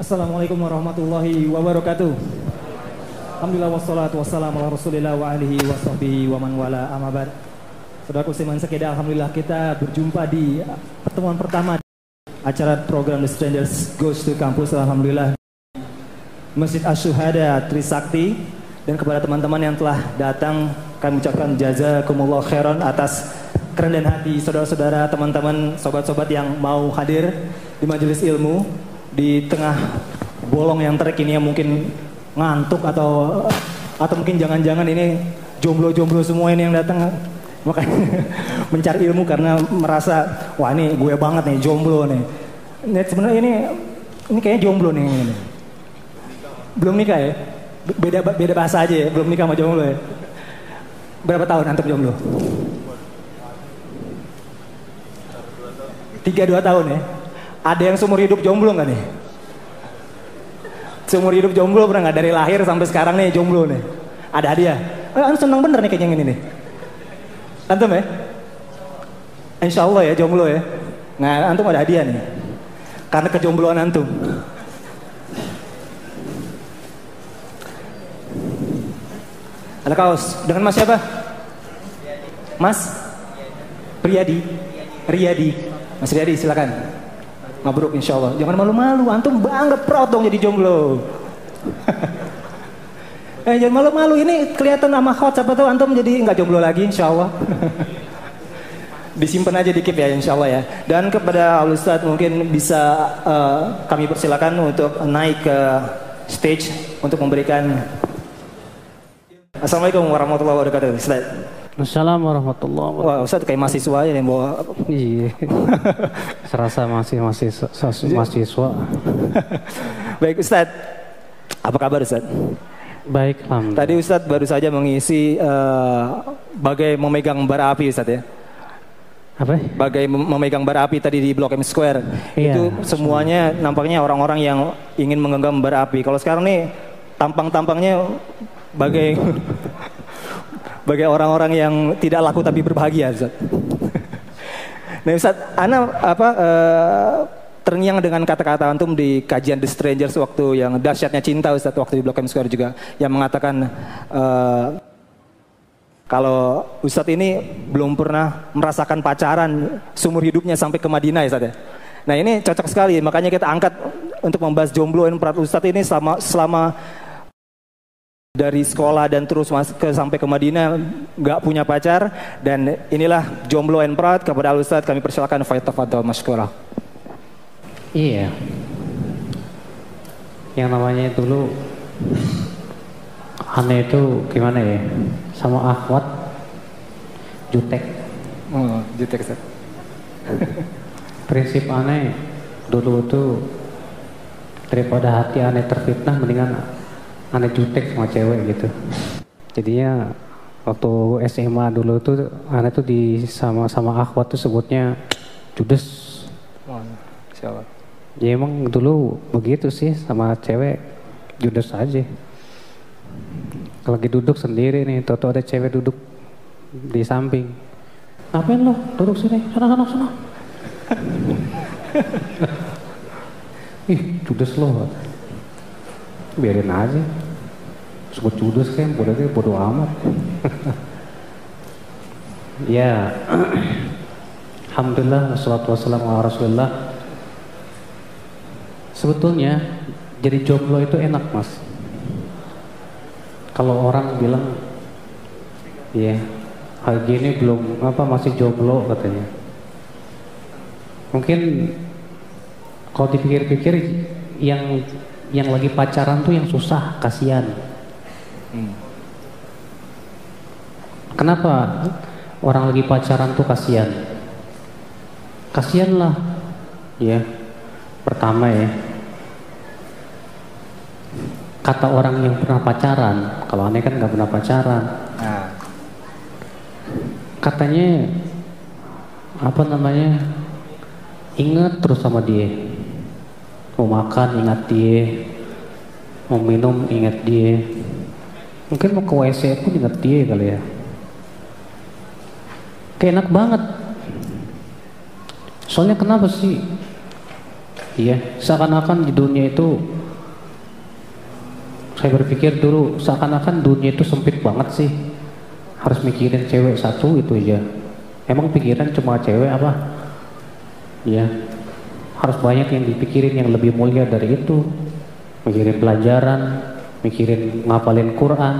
Assalamualaikum warahmatullahi wabarakatuh. Alhamdulillah wassalatu wassalamu ala rasulillah wa alihi wa sahbihi wa man wala amabad. Saudaraku Siman Sekeda, Alhamdulillah kita berjumpa di pertemuan pertama acara program The Strangers Goes to Campus. Alhamdulillah Masjid Asyuhada Trisakti dan kepada teman-teman yang telah datang kami ucapkan jazakumullah khairan atas kerendahan hati saudara-saudara, teman-teman, sobat-sobat yang mau hadir di majelis ilmu di tengah bolong yang terik ini yang mungkin ngantuk atau atau mungkin jangan-jangan ini jomblo-jomblo semua ini yang datang makanya mencari ilmu karena merasa wah ini gue banget nih jomblo nih. Net sebenarnya ini ini kayaknya jomblo nih ini. Belum nikah ya? Beda beda bahasa aja ya, belum nikah sama jomblo ya. Berapa tahun antum jomblo? Tiga dua tahun ya. Ada yang seumur hidup jomblo nggak nih? Seumur hidup jomblo pernah nggak dari lahir sampai sekarang nih jomblo nih? Ada hadiah? Oh, antum senang bener nih kayaknya yang ini nih. Antum ya? Insya Allah ya jomblo ya. Nah antum ada hadiah nih. Karena kejombloan antum. Ada kaos. Dengan mas siapa? Mas? Priyadi. Riyadi. Mas Riyadi silakan. Mabruk insya Allah. Jangan malu-malu. Antum bangga proud dong jadi jomblo. eh jangan malu-malu. Ini kelihatan sama hot. Siapa tahu antum jadi nggak jomblo lagi insya Allah. Disimpan aja dikit ya insya Allah ya. Dan kepada Al Ustadz mungkin bisa uh, kami persilakan untuk naik ke stage untuk memberikan Assalamualaikum warahmatullahi wabarakatuh. Ustaz. Assalamualaikum warahmatullahi wabarakatuh. Wah, Ustaz kayak mahasiswa aja yang bawa. Iya. Serasa masih masih mahasiswa. Baik Ustaz. Apa kabar Ustaz? Baik, alhamdulillah. Tadi Ustaz baru saja mengisi uh, bagai memegang bara api Ustaz ya. Apa? Bagai memegang bara api tadi di Blok M Square. Iya, Itu semuanya nampaknya orang-orang yang ingin menggenggam bara api. Kalau sekarang nih tampang-tampangnya bagai bagai orang-orang yang tidak laku tapi berbahagia Ustaz. nah Ustaz, Ana apa uh, terngiang dengan kata-kata antum di kajian The Strangers waktu yang dahsyatnya cinta Ustaz waktu di Blok M Square juga yang mengatakan uh, kalau Ustadz ini belum pernah merasakan pacaran seumur hidupnya sampai ke Madinah ya ya. Nah ini cocok sekali makanya kita angkat untuk membahas jomblo dan perat Ustadz ini selama selama dari sekolah dan terus masuk ke sampai ke Madinah nggak punya pacar dan inilah jomblo and proud kepada Al Ustadz kami persilakan Faitafadol Masykurah. Iya. Yang namanya dulu aneh itu gimana ya? Sama akhwat jutek. Oh, jutek Ustadz. Prinsip aneh dulu itu daripada hati aneh terfitnah mendingan aneh jutek sama cewek gitu. Jadinya waktu SMA dulu tuh aneh tuh di sama sama akhwat tuh sebutnya judes. Oh, siapa? Ya emang dulu begitu sih sama cewek judes aja. Kalau lagi duduk sendiri nih, toto ada cewek duduk di samping. Ngapain lo? Duduk sini, sana sana sana. Ih, judes lo. Biarin aja. Sebut judes kan, bodoh bodoh amat. ya, Alhamdulillah, wassalatu wassalamu ala rasulillah. Sebetulnya jadi jomblo itu enak mas. Kalau orang bilang, ya hari gini belum apa masih jomblo katanya. Mungkin kalau dipikir-pikir yang yang lagi pacaran tuh yang susah, kasihan. Hmm. Kenapa orang lagi pacaran tuh kasihan? Kasihan lah, ya. Pertama ya, kata orang yang pernah pacaran, kalau aneh kan nggak pernah pacaran, Nah, katanya apa namanya ingat terus sama dia mau makan ingat dia mau minum ingat dia mungkin mau ke WC pun ingat dia kali ya kayak enak banget soalnya kenapa sih Iya, seakan-akan di dunia itu saya berpikir dulu seakan-akan dunia itu sempit banget sih. Harus mikirin cewek satu itu aja. Emang pikiran cuma cewek apa? Iya. Harus banyak yang dipikirin yang lebih mulia dari itu. Mikirin pelajaran, mikirin ngapalin Quran,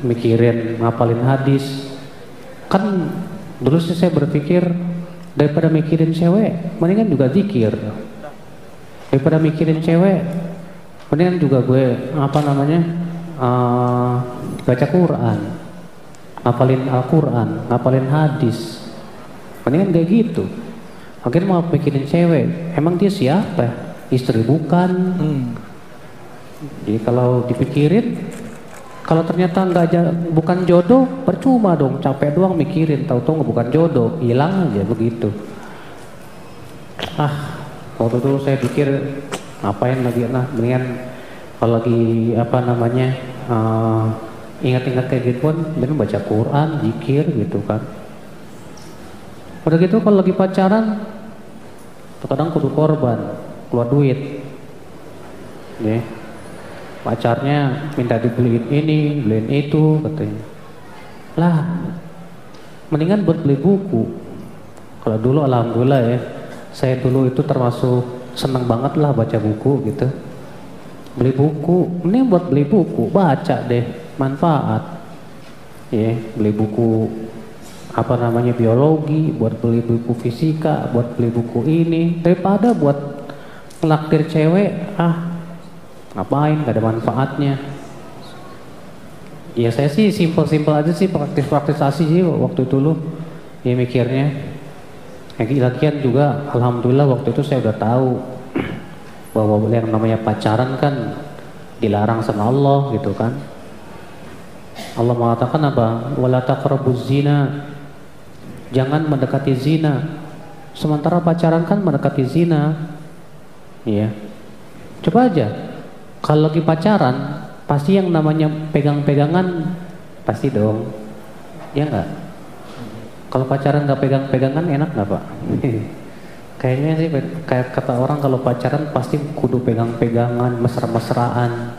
mikirin ngapalin hadis. Kan dulu sih saya berpikir daripada mikirin cewek, mendingan juga zikir. Daripada mikirin cewek, mendingan juga gue apa namanya uh, baca Quran, ngapalin Al-Quran, ngapalin hadis. Mendingan kayak gitu. Akhirnya mau mikirin cewek, emang dia siapa? Istri bukan. Hmm. Jadi kalau dipikirin, kalau ternyata nggak bukan jodoh, percuma dong, capek doang mikirin, tahu-tahu bukan jodoh, hilang aja begitu. Ah, waktu itu saya pikir ngapain lagi nah mendingan kalau lagi apa namanya uh, ingat-ingat kayak gitu pun mending baca Quran, zikir gitu kan. Udah gitu kalau lagi pacaran terkadang kudu korban, keluar duit. Ya. Pacarnya minta dibeliin ini, beliin itu katanya. Lah, mendingan buat beli buku. Kalau dulu alhamdulillah ya, saya dulu itu termasuk seneng banget lah baca buku gitu. Beli buku, ini buat beli buku, baca deh, manfaat. Ya, beli buku apa namanya biologi, buat beli buku fisika, buat beli buku ini, daripada buat ngelaktir cewek, ah ngapain, gak ada manfaatnya. Ya saya sih simpel-simpel aja sih praktis-praktisasi sih waktu itu dulu, ya mikirnya. Lagian juga alhamdulillah waktu itu saya udah tahu bahwa yang namanya pacaran kan dilarang sama Allah gitu kan. Allah mengatakan apa? Wala taqrabuz zina. Jangan mendekati zina. Sementara pacaran kan mendekati zina. Iya. Coba aja. Kalau lagi pacaran, pasti yang namanya pegang-pegangan pasti dong. Ya enggak? Kalau pacaran nggak pegang-pegangan enak nggak pak? Kayaknya sih kayak kata orang kalau pacaran pasti kudu pegang-pegangan, mesra-mesraan.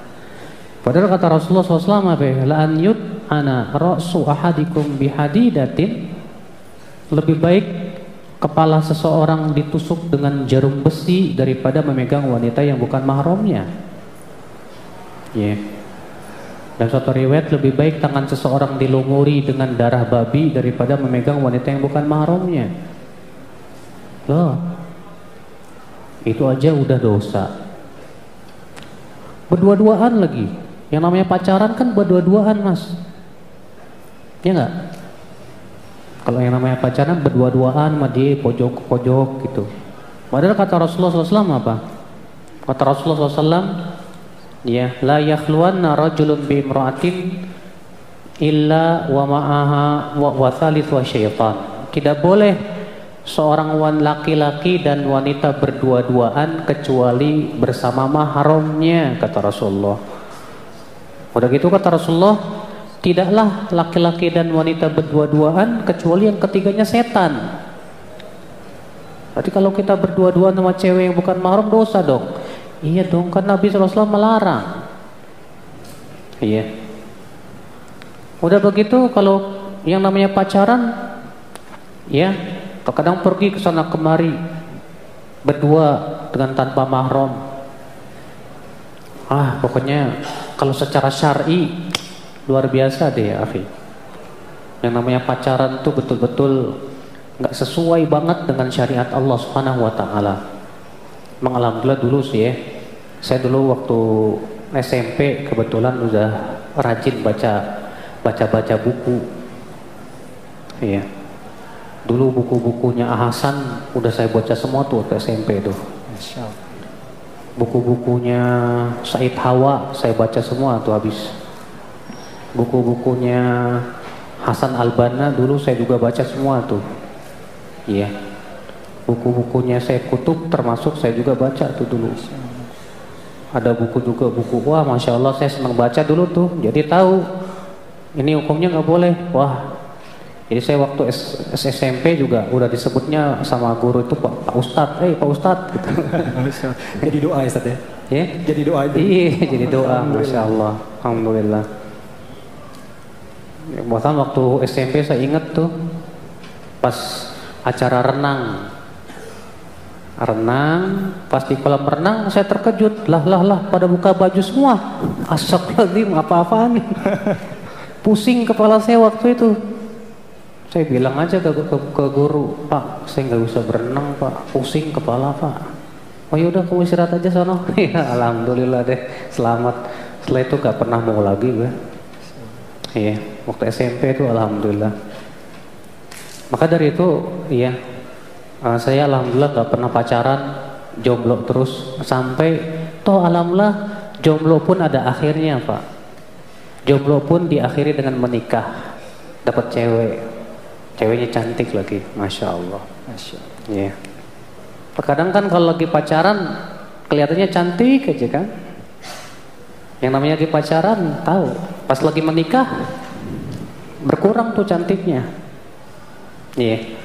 Padahal kata Rasulullah SAW ya? La an yud ana ra'su ahadikum bihadidatin lebih baik kepala seseorang ditusuk dengan jarum besi daripada memegang wanita yang bukan mahramnya. Ya. Yeah. Dan suatu riwayat lebih baik tangan seseorang dilumuri dengan darah babi daripada memegang wanita yang bukan mahramnya. Loh. Itu aja udah dosa. Berdua-duaan lagi. Yang namanya pacaran kan berdua-duaan, Mas. Ya enggak? Kalau yang namanya pacaran berdua-duaan sama dia pojok pojok gitu. Padahal kata Rasulullah SAW apa? Kata Rasulullah SAW, ya la yakhluwanna rajulun bi imra'atin illa wa ma'aha wa, wa thalith wa syaitan. Tidak boleh seorang wan laki-laki dan wanita berdua-duaan kecuali bersama mahramnya kata Rasulullah. Udah gitu kata Rasulullah, tidaklah laki-laki dan wanita berdua-duaan kecuali yang ketiganya setan. Berarti kalau kita berdua-duaan sama cewek yang bukan mahram dosa dong. Iya dong, kan Nabi SAW melarang. Iya. Udah begitu kalau yang namanya pacaran, ya, terkadang pergi ke sana kemari berdua dengan tanpa mahram. Ah, pokoknya kalau secara syar'i luar biasa deh, Afi. Yang namanya pacaran tuh betul-betul nggak sesuai banget dengan syariat Allah Subhanahu Wa Taala. Alhamdulillah dulu sih ya, saya dulu waktu SMP kebetulan udah rajin baca baca-baca buku. Iya. Dulu buku-bukunya Hasan udah saya baca semua tuh waktu SMP tuh. Buku-bukunya Said Hawa saya baca semua tuh habis. Buku-bukunya Hasan Albana dulu saya juga baca semua tuh. Iya. Buku-bukunya saya kutub termasuk saya juga baca tuh dulu ada buku juga buku wah masya Allah saya senang baca dulu tuh jadi tahu ini hukumnya nggak boleh wah Jadi saya waktu S SMP juga udah disebutnya sama guru itu Pak, Pak Ustadz, eh Pak Ustadz gitu. jadi doa ya ya? Ya? Jadi doa itu. Iya, jadi doa, masya Allah, alhamdulillah. Bahkan waktu SMP saya ingat tuh pas acara renang, renang, pas di kolam renang saya terkejut, lah lah lah pada buka baju semua, asap lagi apa-apaan nih, pusing kepala saya waktu itu. Saya bilang aja ke, ke, ke guru, Pak, saya nggak bisa berenang, Pak, pusing kepala, Pak. Oh yaudah kamu istirahat aja sana. ya alhamdulillah deh, selamat. Setelah itu gak pernah mau lagi gue. Iya, waktu SMP itu alhamdulillah. Maka dari itu, iya, uh, saya alhamdulillah gak pernah pacaran, jomblo terus sampai toh alhamdulillah jomblo pun ada akhirnya pak. Jomblo pun diakhiri dengan menikah, dapat cewek, ceweknya cantik lagi, masya Allah. Masya Allah. Iya. Terkadang kan kalau lagi pacaran kelihatannya cantik aja kan. Yang namanya lagi pacaran tahu, pas lagi menikah berkurang tuh cantiknya. Iya.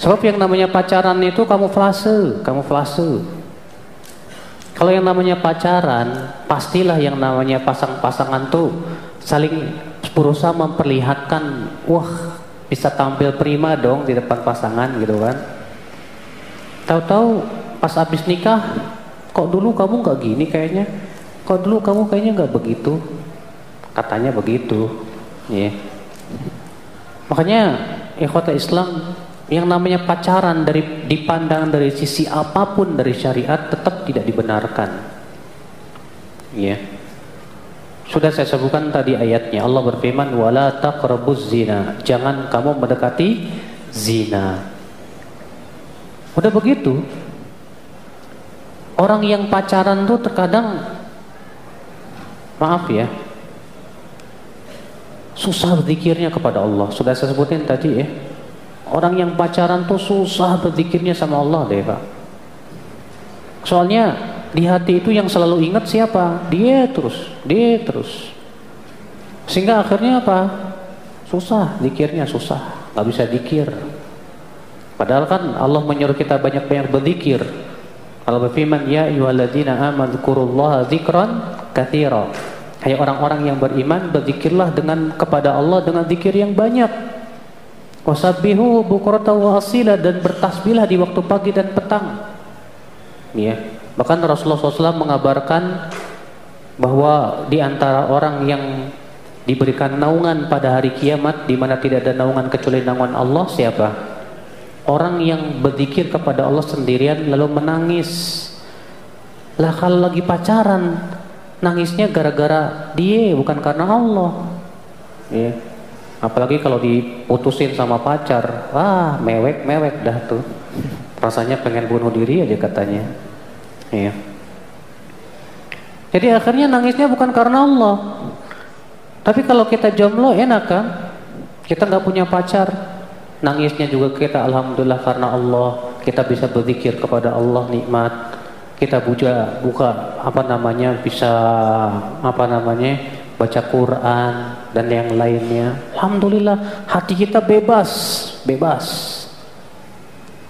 Sebab yang namanya pacaran itu kamu kamuflase, kamuflase. Kalau yang namanya pacaran, pastilah yang namanya pasang-pasangan tuh saling berusaha memperlihatkan, wah bisa tampil prima dong di depan pasangan gitu kan. Tahu-tahu pas habis nikah, kok dulu kamu nggak gini kayaknya, kok dulu kamu kayaknya nggak begitu, katanya begitu, ya. Makanya ikhwata Islam yang namanya pacaran dari dipandang dari sisi apa pun dari syariat tetap tidak dibenarkan. Ya. Sudah saya sebutkan tadi ayatnya Allah berfirman wala taqrabuz zina. Jangan kamu mendekati zina. Udah begitu. Orang yang pacaran tuh terkadang maaf ya. Susah berzikirnya kepada Allah. Sudah saya sebutin tadi ya. Orang yang pacaran tuh susah berzikirnya sama Allah deh, Pak. Soalnya di hati itu yang selalu ingat siapa? Dia terus, dia terus. Sehingga akhirnya apa? Susah, zikirnya susah, nggak bisa zikir. Padahal kan Allah menyuruh kita banyak-banyak berzikir. Allah berfirman, "Ya ayyuhalladzina amanu dzkurullaha dzikran katsira." Hai orang-orang yang beriman, berzikirlah dengan kepada Allah dengan zikir yang banyak. Wasabbihu bukrata wa asila dan bertasbihlah di waktu pagi dan petang. Ya. Bahkan Rasulullah SAW mengabarkan bahwa di antara orang yang diberikan naungan pada hari kiamat di mana tidak ada naungan kecuali naungan Allah siapa? Orang yang berzikir kepada Allah sendirian lalu menangis. Lah kalau lagi pacaran, nangisnya gara-gara dia bukan karena Allah. Ya. Apalagi kalau diputusin sama pacar, wah mewek-mewek dah tuh. Rasanya pengen bunuh diri aja katanya. Ya. Jadi akhirnya nangisnya bukan karena Allah. Tapi kalau kita jomblo enak kan? Kita nggak punya pacar, Nangisnya juga kita alhamdulillah karena Allah kita bisa berzikir kepada Allah nikmat. Kita buka buka apa namanya bisa apa namanya baca Quran dan yang lainnya. Alhamdulillah hati kita bebas, bebas.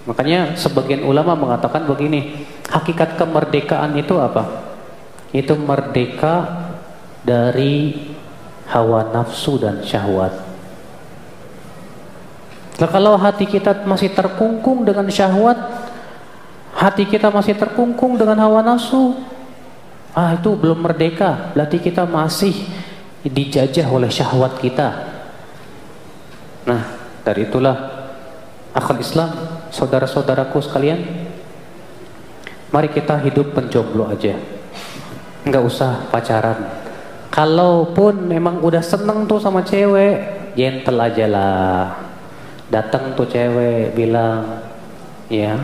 Makanya sebagian ulama mengatakan begini, hakikat kemerdekaan itu apa? Itu merdeka dari hawa nafsu dan syahwat. Nah, kalau hati kita masih terkungkung dengan syahwat, hati kita masih terkungkung dengan hawa nafsu, ah itu belum merdeka. Berarti kita masih dijajah oleh syahwat kita. Nah, dari itulah akal Islam, saudara-saudaraku sekalian, mari kita hidup penjomblo aja. Enggak usah pacaran. Kalaupun memang udah seneng tuh sama cewek, gentle aja lah datang tuh cewek bilang ya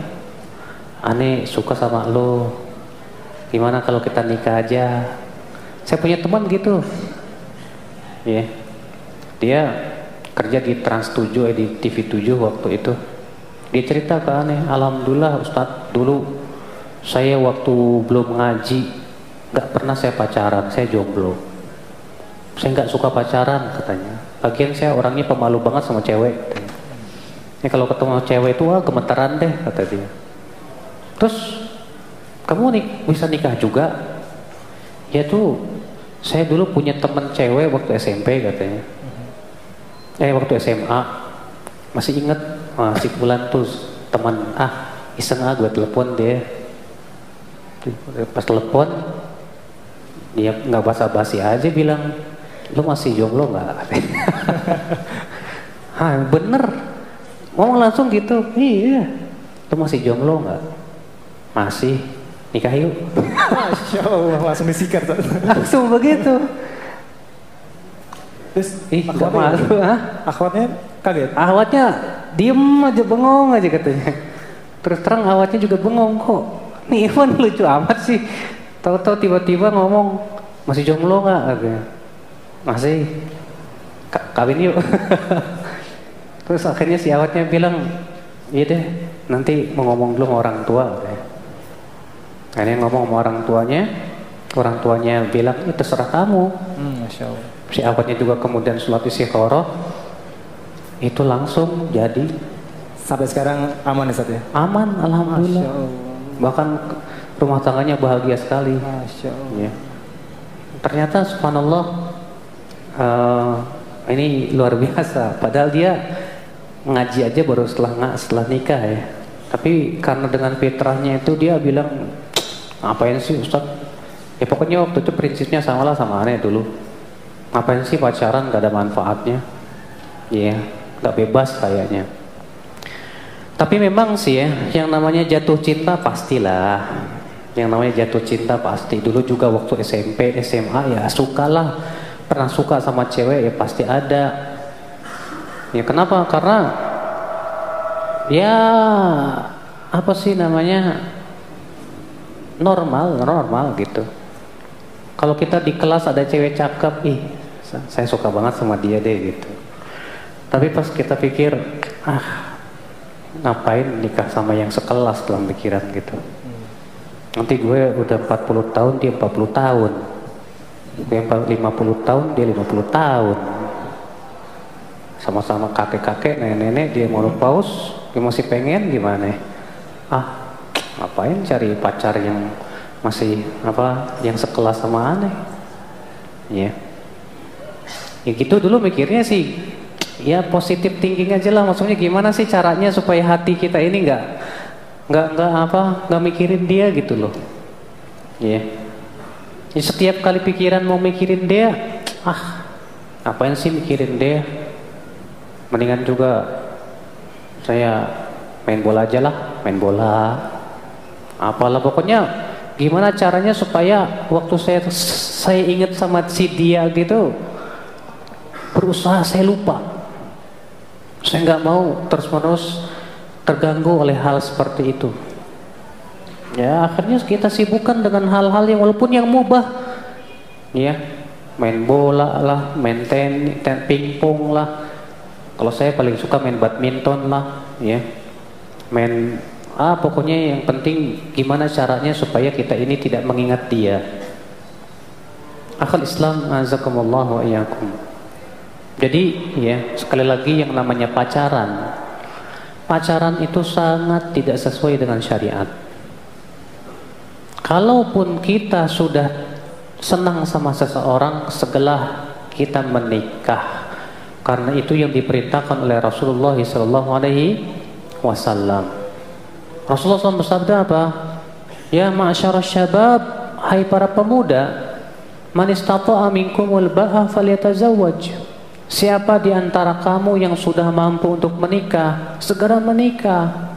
aneh suka sama lo. Gimana kalau kita nikah aja? Saya punya teman gitu. Ya dia kerja di Trans 7 eh, di TV 7 waktu itu. Dia cerita ke aneh Alhamdulillah Ustadz dulu saya waktu belum ngaji nggak pernah saya pacaran saya jomblo. Saya nggak suka pacaran katanya. Bagian saya orangnya pemalu banget sama cewek. Ya kalau ketemu cewek itu wah gemetaran deh kata dia. Terus kamu nih bisa nikah juga? Ya tuh saya dulu punya teman cewek waktu SMP katanya. Eh waktu SMA masih inget masih bulan tuh teman ah iseng ah gue telepon dia pas telepon dia nggak basa-basi aja bilang lu masih jomblo nggak? Ah bener. Ngomong langsung gitu iya lu masih jomblo nggak masih nikah yuk. Masya Allah langsung disikat. langsung begitu. Terus ih gak akhwatnya, malu ah akhwatnya kaget. awatnya diem aja bengong aja katanya. Terus terang awatnya juga bengong kok? Nih Ivan lucu amat sih. Tahu-tahu tiba-tiba ngomong masih jomblo nggak? Katanya. Masih. Ka- kawin yuk. Terus akhirnya si awatnya bilang iya deh nanti mau ngomong dulu sama orang tua katanya. Akhirnya ngomong sama orang tuanya orang tuanya bilang itu terserah kamu Hmm, Masya Allah. si awatnya juga kemudian sholat istiqoroh itu langsung jadi Sampai sekarang aman ya Sat ya? aman alhamdulillah Masya Allah. bahkan rumah tangganya bahagia sekali Masya Allah. ya. ternyata subhanallah eh, ini luar biasa padahal dia ngaji aja baru setelah nggak setelah nikah ya tapi karena dengan fitrahnya itu dia bilang ngapain sih Ustaz? Ya pokoknya waktu itu prinsipnya sama lah sama aneh dulu. Ngapain sih pacaran gak ada manfaatnya? Ya nggak bebas kayaknya. Tapi memang sih ya yang namanya jatuh cinta pastilah. Yang namanya jatuh cinta pasti. Dulu juga waktu SMP SMA ya sukalah pernah suka sama cewek ya pasti ada. Ya kenapa? Karena ya apa sih namanya normal normal gitu. Kalau kita di kelas ada cewek cakep ih sa- saya suka banget sama dia deh gitu. Tapi pas kita pikir ah ngapain nikah sama yang sekelas dalam pikiran gitu. Nanti gue udah 40 tahun dia 40 tahun. Gue 50 tahun dia 50 tahun. Sama-sama kakek-kakek nenek-nenek dia mau paus dia masih pengen gimana ya? ah ngapain cari pacar yang masih apa yang sekelas sama aneh? Ya ya gitu dulu mikirnya sih ya positif thinking aja lah. Maksudnya gimana sih caranya supaya hati kita ini nggak nggak nggak apa nggak mikirin dia gitu loh. Ya Ya, setiap kali pikiran mau mikirin dia ah ngapain sih mikirin dia? Mendingan juga saya main bola aja lah main bola apalah pokoknya gimana caranya supaya waktu saya saya ingat sama si dia gitu berusaha saya lupa. Saya nggak mau terus menerus terganggu oleh hal seperti itu. Ya akhirnya kita sibukkan dengan hal-hal yang walaupun yang mubah. Ya main bola lah main ten, ten pingpong lah. Kalau saya paling suka main badminton lah ya. Main ah pokoknya yang penting gimana caranya supaya kita ini tidak mengingat dia. Akal Islam azakumullah wa iyyakum. Jadi ya sekali lagi yang namanya pacaran. Pacaran itu sangat tidak sesuai dengan syariat. Kalaupun kita sudah senang sama seseorang setelah kita menikah. Karena itu yang diperintahkan oleh Rasulullah SAW wasallam Rasulullah SAW bersabda apa? Ya ma'asyara syabab hai para pemuda man istata'a minkumul ba'a falyatazawwaj. Siapa di antara kamu yang sudah mampu untuk menikah segera menikah.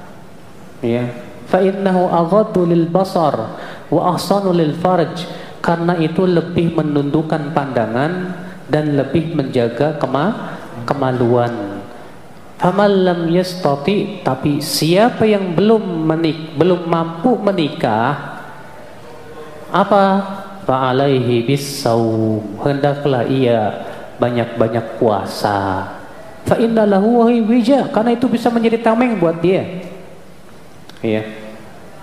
Ya. Fa innahu aghaddu lil basar wa ahsanu lil farj. Karena itu lebih menundukkan pandangan dan lebih menjaga kema kemaluan faman lam yastati tapi siapa yang belum menik belum mampu menikah apa? Fa alaihi bisawm hendaklah ia banyak-banyak puasa. Fa inna lahu wija. Karena itu bisa menjadi tameng buat dia. Iya.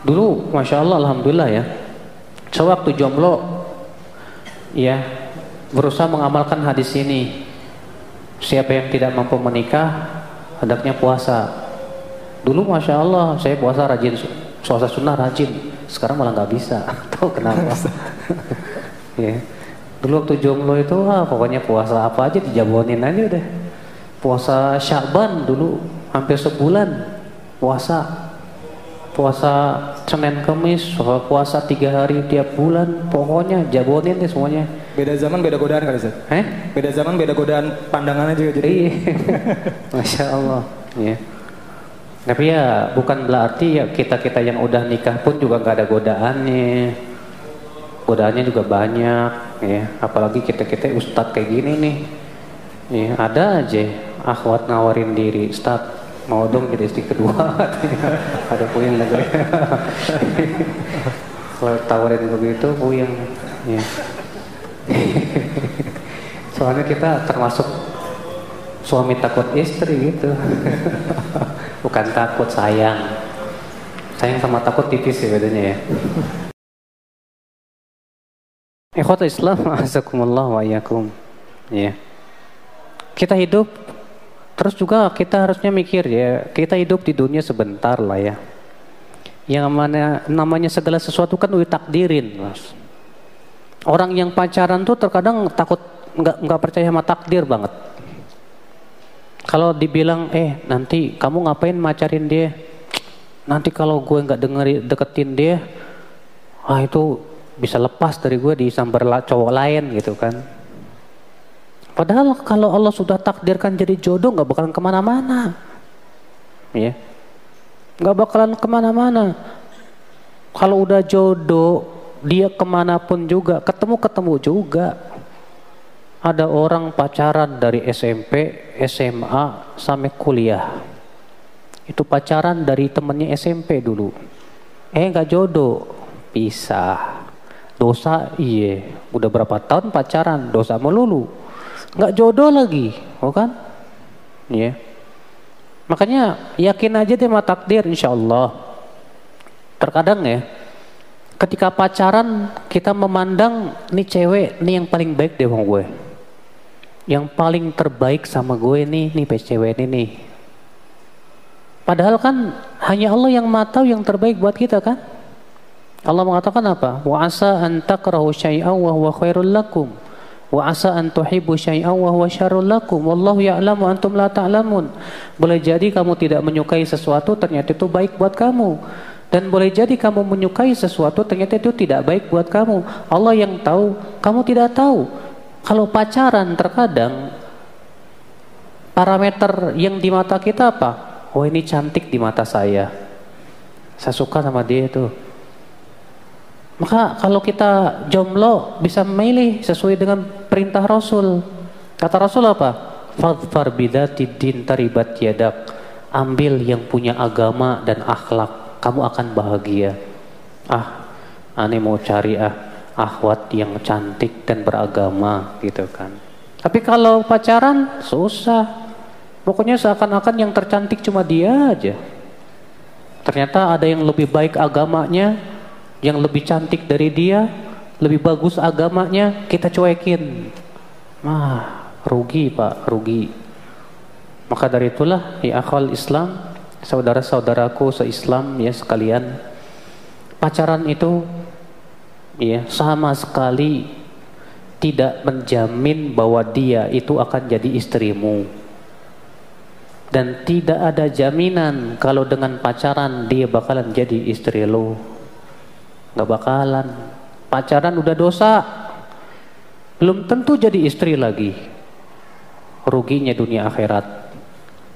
Dulu masya Allah alhamdulillah ya. Sewaktu jomblo ya berusaha mengamalkan hadis ini. Siapa yang tidak mampu menikah hendaknya puasa Dulu masya Allah saya puasa rajin, puasa sunnah rajin. Sekarang malah nggak bisa. Tahu kenapa? ya. Dulu waktu jomblo itu ah, pokoknya puasa apa aja dijabonin aja deh. Puasa Syaban dulu hampir sebulan puasa. Puasa Senin Kamis, puasa tiga hari tiap bulan, pokoknya jabonin deh semuanya. Beda zaman beda godaan kali Zat? Eh? Beda zaman beda godaan pandangannya juga jadi. Iya. Masya Allah. Ya. Tapi ya bukan berarti ya kita-kita yang udah nikah pun juga nggak ada godaannya. Godaannya juga banyak ya. Apalagi kita-kita ustadz kayak gini nih. Ya, ada aja akhwat nawarin diri, Ustadz mau dong jadi istri kedua ada puyeng lagi kalau tawarin begitu puyeng ya. soalnya kita termasuk suami takut istri gitu bukan takut sayang sayang sama takut tipis ya bedanya ya Ikhwata Islam, azakumullah wa. Ya. Kita hidup terus juga kita harusnya mikir ya, kita hidup di dunia sebentar lah ya. Yang mana namanya segala sesuatu kan udah takdirin, Mas. Orang yang pacaran tuh terkadang takut nggak nggak percaya sama takdir banget. Kalau dibilang eh nanti kamu ngapain macarin dia? Nanti kalau gue nggak dengeri deketin dia, ah itu bisa lepas dari gue disambar cowok lain gitu kan. Padahal kalau Allah sudah takdirkan jadi jodoh nggak bakalan ke mana-mana, ya, nggak bakalan ke mana-mana. Kalau udah jodoh, dia ke mana pun juga, ketemu-ketemu juga. Ada orang pacaran dari SMP, SMA, sampai kuliah. Itu pacaran dari temennya SMP dulu. Eh nggak jodoh, pisah dosa iya udah berapa tahun pacaran dosa melulu nggak jodoh lagi oh kan? Iya. Makanya yakin aja deh sama takdir insya Allah terkadang ya ketika pacaran kita memandang nih cewek nih yang paling baik deh sama gue. Yang paling terbaik sama gue nih nih cewek ini nih. Padahal kan hanya Allah yang tahu yang terbaik buat kita kan? Allah mengatakan apa? Wa asa an takrahu syai'an wa huwa khairul lakum. Wa asa an tuhibbu syai'an wa huwa syarrul lakum. Wallahu ya'lamu antum la ta'lamun. Boleh jadi kamu tidak menyukai sesuatu ternyata itu baik buat kamu. Dan boleh jadi kamu menyukai sesuatu ternyata itu tidak baik buat kamu. Allah yang tahu, kamu tidak tahu. Kalau pacaran terkadang parameter yang di mata kita apa? Oh ini cantik di mata saya. Saya suka sama dia itu maka kalau kita jomblo bisa memilih sesuai dengan perintah Rasul. Kata Rasul apa? Fadfar bidati din taribat yadak. Ambil yang punya agama dan akhlak. Kamu akan bahagia. Ah, aneh mau cari ah akhwat yang cantik dan beragama gitu kan. Tapi kalau pacaran susah. Pokoknya seakan-akan yang tercantik cuma dia aja. Ternyata ada yang lebih baik agamanya, yang lebih cantik dari dia, lebih bagus agamanya, kita cuekin. Mah, rugi Pak, rugi. Maka dari itulah ya akal Islam, saudara-saudaraku se-Islam ya sekalian, pacaran itu ya sama sekali tidak menjamin bahwa dia itu akan jadi istrimu. Dan tidak ada jaminan kalau dengan pacaran dia bakalan jadi istri lo nggak bakalan pacaran udah dosa. Belum tentu jadi istri lagi. Ruginya dunia akhirat.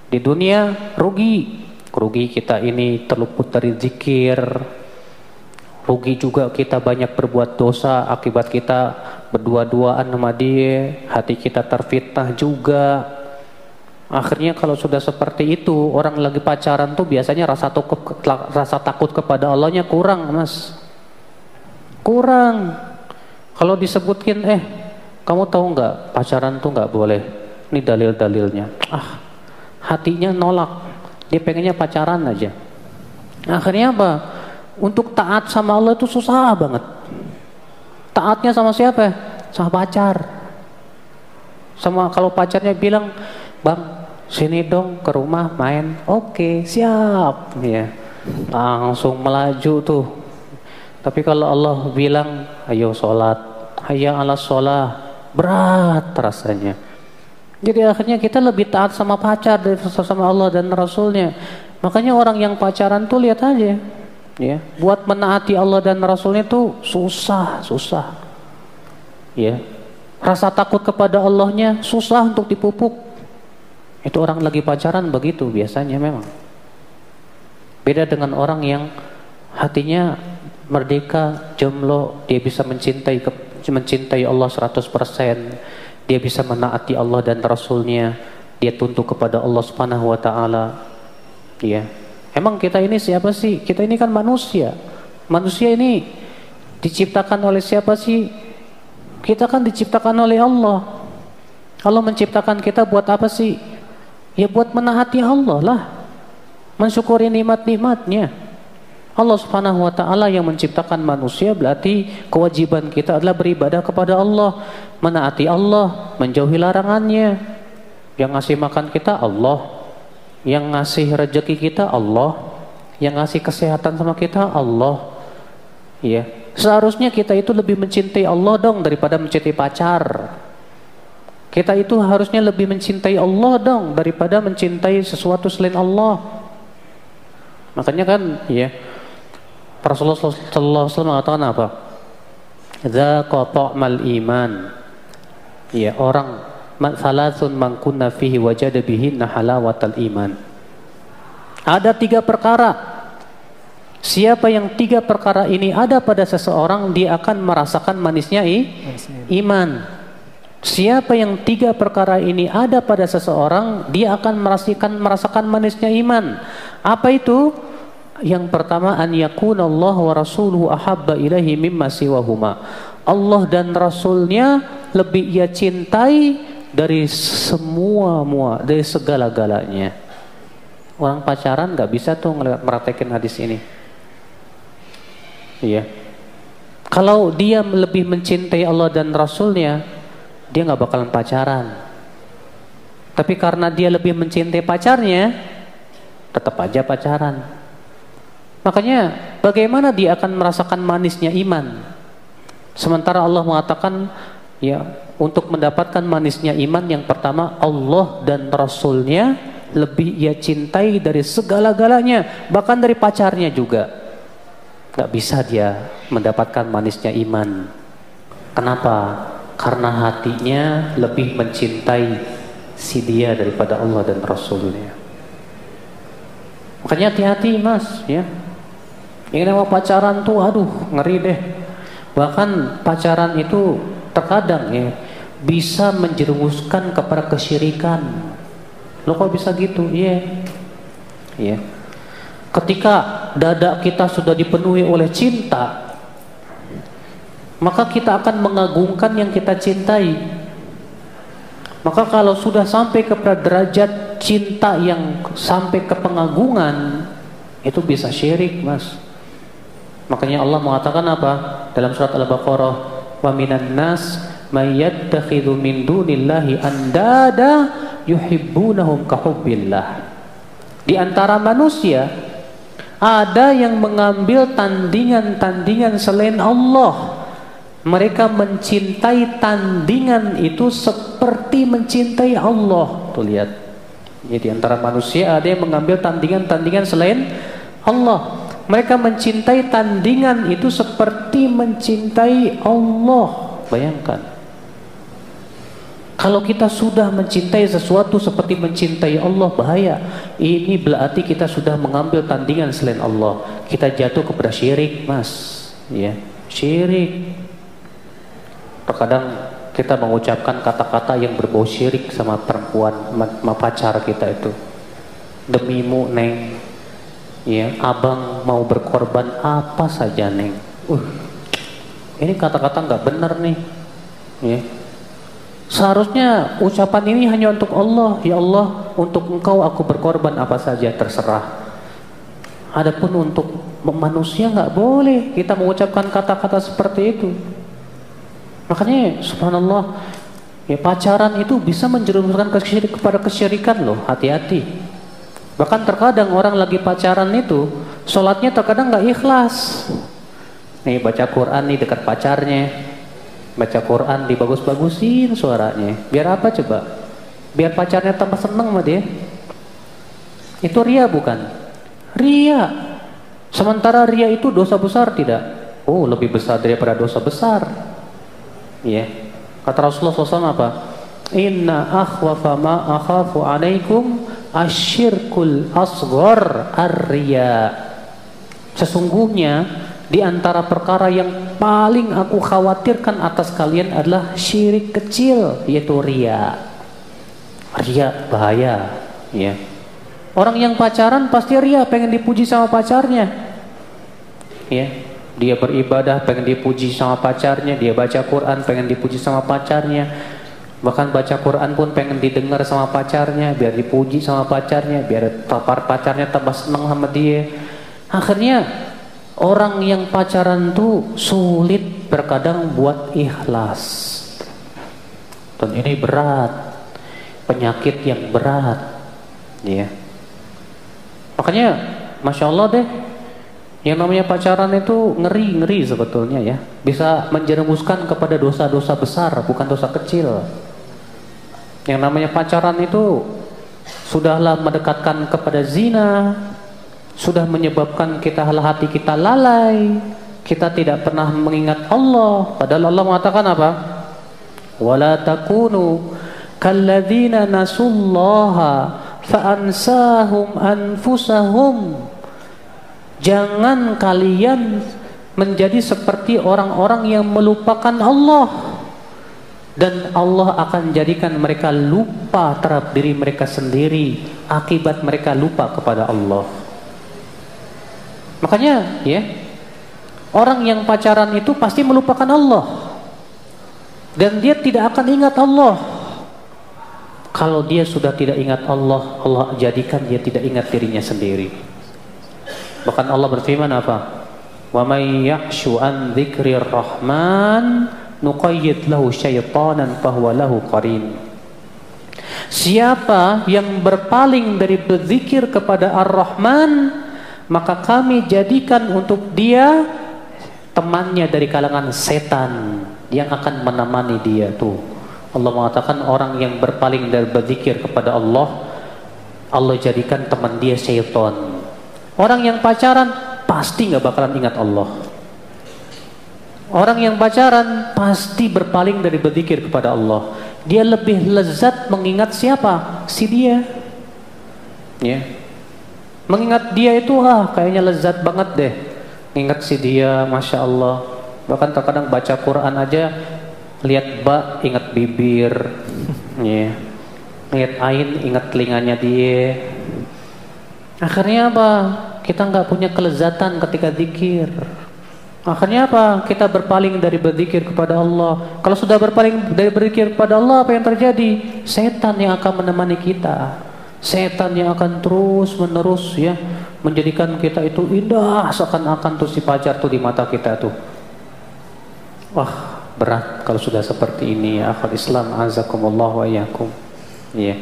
Di dunia rugi. Rugi kita ini terluput dari zikir. Rugi juga kita banyak berbuat dosa akibat kita berdua-duaan sama dia. Hati kita terfitnah juga. Akhirnya kalau sudah seperti itu orang lagi pacaran tuh biasanya rasa takut rasa takut kepada Allahnya kurang mas Kurang. Kalau disebutkin, eh, kamu tahu nggak pacaran tuh nggak boleh. Ini dalil-dalilnya. Ah, hatinya nolak. Dia pengennya pacaran aja. Akhirnya apa? Untuk taat sama Allah itu susah banget. Taatnya sama siapa? Sama pacar. Sama kalau pacarnya bilang, bang, sini dong ke rumah main oke siap ya langsung melaju tuh tapi kalau Allah bilang ayo sholat. Ayo ala sholat berat rasanya. Jadi akhirnya kita lebih taat sama pacar dari sama Allah dan Rasulnya. Makanya orang yang pacaran tuh lihat aja ya. Buat menaati Allah dan Rasulnya tuh susah susah. Ya. Rasa takut kepada Allahnya susah untuk dipupuk. Itu orang lagi pacaran begitu biasanya memang. Beda dengan orang yang hatinya merdeka jomblo dia bisa mencintai mencintai Allah 100% dia bisa menaati Allah dan Rasulnya dia tunduk kepada Allah Subhanahu Wa Taala ya emang kita ini siapa sih kita ini kan manusia manusia ini diciptakan oleh siapa sih kita kan diciptakan oleh Allah. Allah menciptakan kita buat apa sih? Ya buat menaati Allah lah. Mensyukuri nikmat-nikmatnya. Allah Subhanahu wa taala yang menciptakan manusia berarti kewajiban kita adalah beribadah kepada Allah, menaati Allah, menjauhi larangannya. Yang ngasih makan kita Allah, yang ngasih rezeki kita Allah, yang ngasih kesehatan sama kita Allah. Ya, Seharusnya kita itu lebih mencintai Allah dong daripada mencintai pacar. Kita itu harusnya lebih mencintai Allah dong daripada mencintai sesuatu selain Allah. Makanya kan ya Rasulullah sallallahu alaihi mengatakan apa? Dzaqa mal iman. Ya, orang salasun man kunna fihi wajada bihi halawatal iman. Ada tiga perkara Siapa yang tiga perkara ini ada pada seseorang, dia akan merasakan manisnya i, iman. Siapa yang tiga perkara ini ada pada seseorang, dia akan merasakan merasakan manisnya iman. Apa itu? Yang pertama an Allah wa rasuluhu ahabba ilahi mimma siwahuma. Allah dan Rasulnya lebih ia cintai dari semua mua, dari segala-galanya. Orang pacaran nggak bisa tuh ngeliat meratakin hadis ini. Iya. Kalau dia lebih mencintai Allah dan Rasulnya, dia nggak bakalan pacaran. Tapi karena dia lebih mencintai pacarnya, tetap aja pacaran. Makanya bagaimana dia akan merasakan manisnya iman? Sementara Allah mengatakan ya untuk mendapatkan manisnya iman yang pertama Allah dan Rasulnya lebih ia cintai dari segala-galanya bahkan dari pacarnya juga nggak bisa dia mendapatkan manisnya iman. Kenapa? Karena hatinya lebih mencintai si dia daripada Allah dan Rasulnya. Makanya hati-hati mas, ya. Ini nama pacaran tuh, aduh ngeri deh. Bahkan pacaran itu terkadang ya bisa menjerumuskan kepada kesyirikan. Lo kok bisa gitu? Iya. Yeah. Iya. Yeah. Ketika dada kita sudah dipenuhi oleh cinta, maka kita akan mengagungkan yang kita cintai. Maka kalau sudah sampai kepada derajat cinta yang sampai ke pengagungan, itu bisa syirik, Mas. Makanya Allah mengatakan apa? Dalam surat Al-Baqarah, "Wa minan nas may yattakhidhu min dunillahi andada yuhibbunahum kahubbillah." Di antara manusia ada yang mengambil tandingan-tandingan selain Allah. Mereka mencintai tandingan itu seperti mencintai Allah. Tuh lihat. Jadi antara manusia ada yang mengambil tandingan-tandingan selain Allah. Mereka mencintai tandingan itu seperti mencintai Allah. Bayangkan. Kalau kita sudah mencintai sesuatu seperti mencintai Allah bahaya. Ini berarti kita sudah mengambil tandingan selain Allah. Kita jatuh kepada syirik, Mas. Ya, syirik. Terkadang kita mengucapkan kata-kata yang berbau syirik sama perempuan, sama pacar kita itu. Demimu, Neng. Ya, abang mau berkorban apa saja, Neng. Uh, ini kata-kata nggak benar nih. Ya, Seharusnya ucapan ini hanya untuk Allah, ya Allah, untuk Engkau aku berkorban apa saja terserah. Adapun untuk manusia nggak boleh kita mengucapkan kata-kata seperti itu. Makanya subhanallah Ya pacaran itu bisa menjerumuskan kepada kesyirikan loh, hati-hati. Bahkan terkadang orang lagi pacaran itu, sholatnya terkadang nggak ikhlas. Nih baca Quran nih dekat pacarnya, baca Quran dibagus-bagusin suaranya. Biar apa coba? Biar pacarnya tambah seneng sama dia. Itu ria bukan? Ria. Sementara ria itu dosa besar tidak? Oh lebih besar daripada dosa besar. Ya. Yeah. Kata Rasulullah SAW apa? Inna akhwafa ma akhafu alaikum asyirkul asghar ar-riya. Sesungguhnya di antara perkara yang paling aku khawatirkan atas kalian adalah syirik kecil yaitu ria. Ria bahaya, ya. Orang yang pacaran pasti ria pengen dipuji sama pacarnya. Ya, dia beribadah pengen dipuji sama pacarnya, dia baca Quran pengen dipuji sama pacarnya. Bahkan baca Quran pun pengen didengar sama pacarnya, biar dipuji sama pacarnya, biar tapar pacarnya tambah senang sama dia. Akhirnya orang yang pacaran tuh sulit terkadang buat ikhlas. Dan ini berat, penyakit yang berat, ya. Makanya, masya Allah deh, yang namanya pacaran itu ngeri-ngeri sebetulnya ya. Bisa menjerumuskan kepada dosa-dosa besar, bukan dosa kecil. Yang namanya pacaran itu sudahlah mendekatkan kepada zina, sudah menyebabkan kita hati kita lalai, kita tidak pernah mengingat Allah. Padahal Allah mengatakan apa? Wala takunu kalladzina nasullaha fa'ansahum anfusahum Jangan kalian menjadi seperti orang-orang yang melupakan Allah dan Allah akan jadikan mereka lupa terhadap diri mereka sendiri akibat mereka lupa kepada Allah. Makanya ya orang yang pacaran itu pasti melupakan Allah dan dia tidak akan ingat Allah. Kalau dia sudah tidak ingat Allah, Allah jadikan dia tidak ingat dirinya sendiri. Bahkan Allah berfirman apa? Wa may rahman nuqayyid lahu syaitanan fahuwa lahu qarin. Siapa yang berpaling dari berzikir kepada Ar-Rahman, maka kami jadikan untuk dia temannya dari kalangan setan yang akan menemani dia tuh. Allah mengatakan orang yang berpaling dari berzikir kepada Allah, Allah jadikan teman dia syaitan. Orang yang pacaran pasti nggak bakalan ingat Allah. Orang yang pacaran pasti berpaling dari berzikir kepada Allah. Dia lebih lezat mengingat siapa? Si dia. Ya. Mengingat dia itu ah kayaknya lezat banget deh. Ingat si dia, masya Allah. Bahkan terkadang baca Quran aja lihat ba ingat bibir, ya. Lihat ain ingat telinganya dia, Akhirnya apa? Kita nggak punya kelezatan ketika zikir. Akhirnya apa? Kita berpaling dari berzikir kepada Allah. Kalau sudah berpaling dari berzikir kepada Allah, apa yang terjadi? Setan yang akan menemani kita. Setan yang akan terus menerus ya menjadikan kita itu indah seakan-akan tuh si pacar tuh di mata kita tuh. Wah, berat kalau sudah seperti ini ya akhir Islam azakumullah wa iyyakum. Yeah.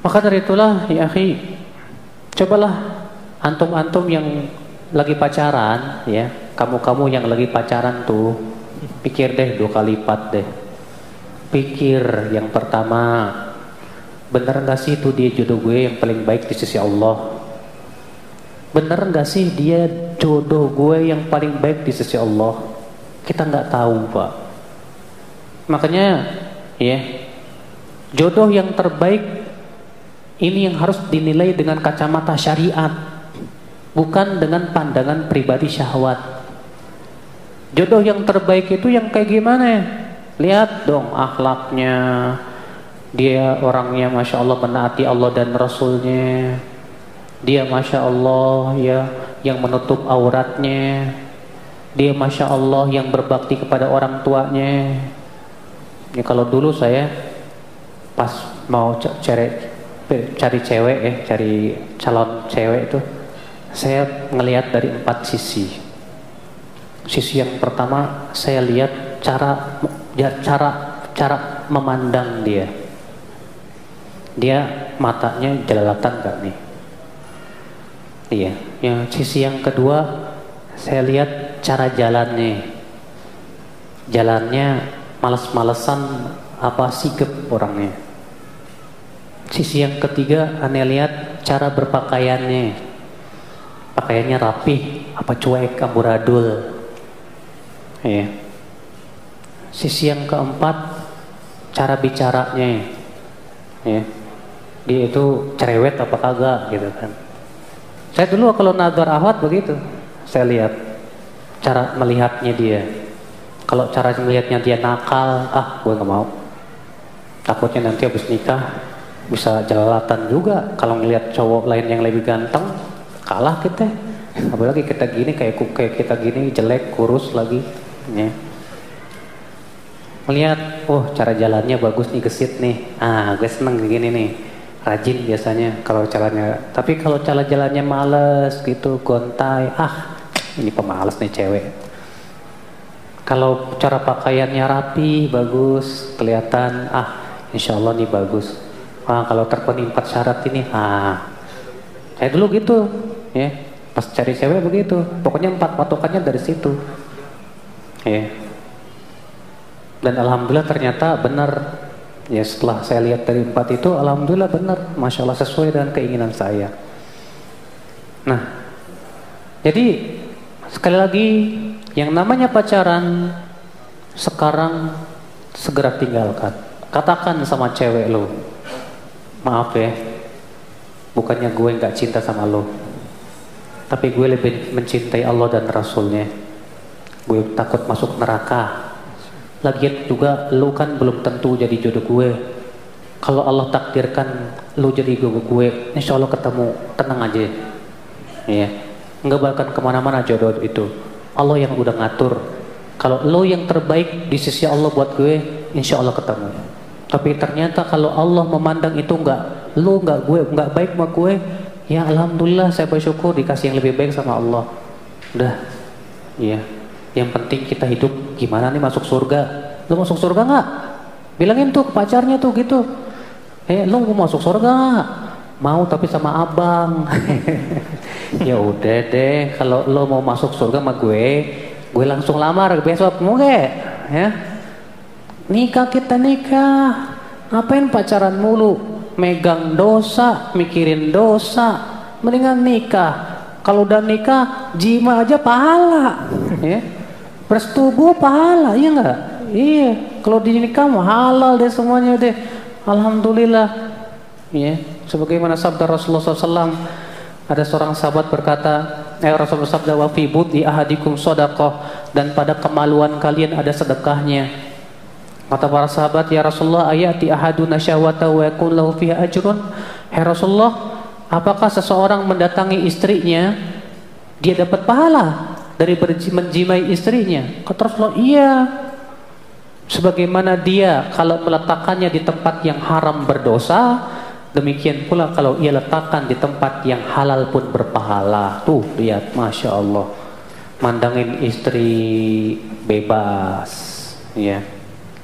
Maka dari itulah ya akhi, cobalah antum-antum yang lagi pacaran ya, kamu-kamu yang lagi pacaran tuh pikir deh dua kali lipat deh. Pikir yang pertama, bener gak sih itu dia jodoh gue yang paling baik di sisi Allah? Bener gak sih dia jodoh gue yang paling baik di sisi Allah? Kita nggak tahu pak. Makanya ya jodoh yang terbaik ini yang harus dinilai dengan kacamata syariat, bukan dengan pandangan pribadi syahwat. Jodoh yang terbaik itu yang kayak gimana ya? Lihat dong akhlaknya, dia orangnya masya Allah menaati Allah dan Rasulnya, dia masya Allah ya yang menutup auratnya, dia masya Allah yang berbakti kepada orang tuanya. Ya kalau dulu saya pas mau cari cari cewek ya, cari calon cewek itu saya ngelihat dari empat sisi. Sisi yang pertama saya lihat cara ya, cara cara memandang dia. Dia matanya jelalatan gak nih? Iya. Yang sisi yang kedua, saya lihat cara jalannya. Jalannya males-malesan apa sikap orangnya. Sisi yang ketiga, aneh lihat cara berpakaiannya. Pakaiannya rapi, apa cuek, amburadul. Iya. Sisi yang keempat, cara bicaranya. Ya. Dia itu cerewet apa kagak gitu kan. Saya dulu kalau nadar ahwat begitu. Saya lihat cara melihatnya dia. Kalau cara melihatnya dia nakal, ah gue nggak mau. Takutnya nanti habis nikah bisa jalalatan juga. Kalau ngelihat cowok lain yang lebih ganteng, kalah kita. Apalagi kita gini kayak kayak kita gini jelek, kurus lagi. Ya. Melihat, oh cara jalannya bagus nih gesit nih. Ah, gue seneng gini nih rajin biasanya kalau jalannya tapi kalau cara jalannya males gitu gontai ah ini pemalas nih cewek kalau cara pakaiannya rapi bagus kelihatan ah insya Allah nih bagus ah kalau terpenuhi empat syarat ini ah saya dulu gitu ya pas cari cewek begitu. Pokoknya empat patokannya dari situ. Ya. Dan alhamdulillah ternyata benar. Ya setelah saya lihat dari empat itu, alhamdulillah benar, masya Allah sesuai dengan keinginan saya. Nah, jadi sekali lagi yang namanya pacaran sekarang segera tinggalkan. Katakan sama cewek lo, maaf ya, bukannya gue nggak cinta sama lo, tapi gue lebih mencintai Allah dan Rasulnya. Gue takut masuk neraka Lagian juga lu kan belum tentu jadi jodoh gue. Kalau Allah takdirkan lu jadi jodoh gue, insya Allah ketemu, tenang aja. Ya, nggak bakal ke mana-mana jodoh itu. Allah yang udah ngatur. Kalau lu yang terbaik di sisi Allah buat gue, insya Allah ketemu. Tapi ternyata kalau Allah memandang itu nggak, lu nggak gue, nggak baik sama gue, ya alhamdulillah saya bersyukur dikasih yang lebih baik sama Allah. Udah, iya. Yang penting kita hidup gimana nih masuk surga. Lu masuk surga nggak? Bilangin tuh pacarnya tuh gitu. Eh, lu mau masuk surga gak? Mau tapi sama abang. ya udah deh, kalau lo mau masuk surga sama gue, gue langsung lamar besok mau gak? Ya. Nikah kita nikah. Ngapain pacaran mulu? Megang dosa, mikirin dosa. Mendingan nikah. Kalau udah nikah, jima aja pahala. ya. Bersetubuh pahala, iya enggak? Iya, kalau di nikah halal deh semuanya deh. Alhamdulillah. Ya, sebagaimana sabda Rasulullah SAW, ada seorang sahabat berkata, eh Rasulullah sabda wa fi di ahadikum sodakoh dan pada kemaluan kalian ada sedekahnya. Kata para sahabat, ya Rasulullah ayati ahaduna syahwata wa yakun lahu fiha ajrun. Hai Rasulullah, apakah seseorang mendatangi istrinya dia dapat pahala? dari menjimai istrinya. Kata Rasulullah, iya. Sebagaimana dia kalau meletakkannya di tempat yang haram berdosa, demikian pula kalau ia letakkan di tempat yang halal pun berpahala. Tuh lihat, masya Allah, mandangin istri bebas, ya.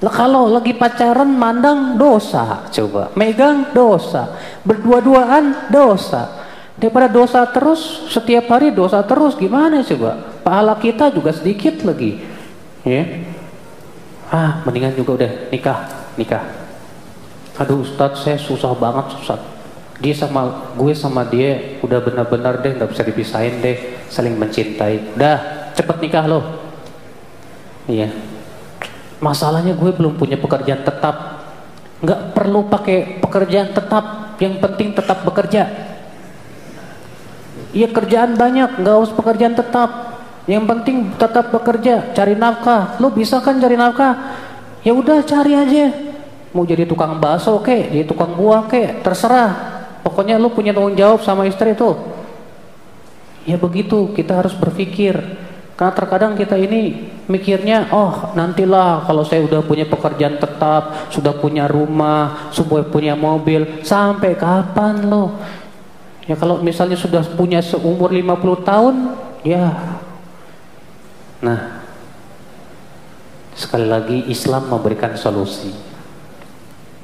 Lah kalau lagi pacaran mandang dosa, coba megang dosa, berdua-duaan dosa. Daripada dosa terus, setiap hari dosa terus, gimana coba? pahala kita juga sedikit lagi ya. Ah mendingan juga udah nikah nikah. Aduh Ustadz saya susah banget susah dia sama gue sama dia udah benar-benar deh nggak bisa dipisahin deh saling mencintai. Udah cepet nikah loh iya masalahnya gue belum punya pekerjaan tetap nggak perlu pakai pekerjaan tetap yang penting tetap bekerja iya kerjaan banyak nggak harus pekerjaan tetap yang penting tetap bekerja, cari nafkah. Lu bisa kan cari nafkah? Ya udah cari aja. Mau jadi tukang bakso kek, jadi tukang buah kek, terserah. Pokoknya lu punya tanggung jawab sama istri itu. Ya begitu, kita harus berpikir. Karena terkadang kita ini mikirnya, oh nantilah kalau saya udah punya pekerjaan tetap, sudah punya rumah, sudah punya mobil, sampai kapan lo? Ya kalau misalnya sudah punya seumur 50 tahun, ya Nah, sekali lagi Islam memberikan solusi.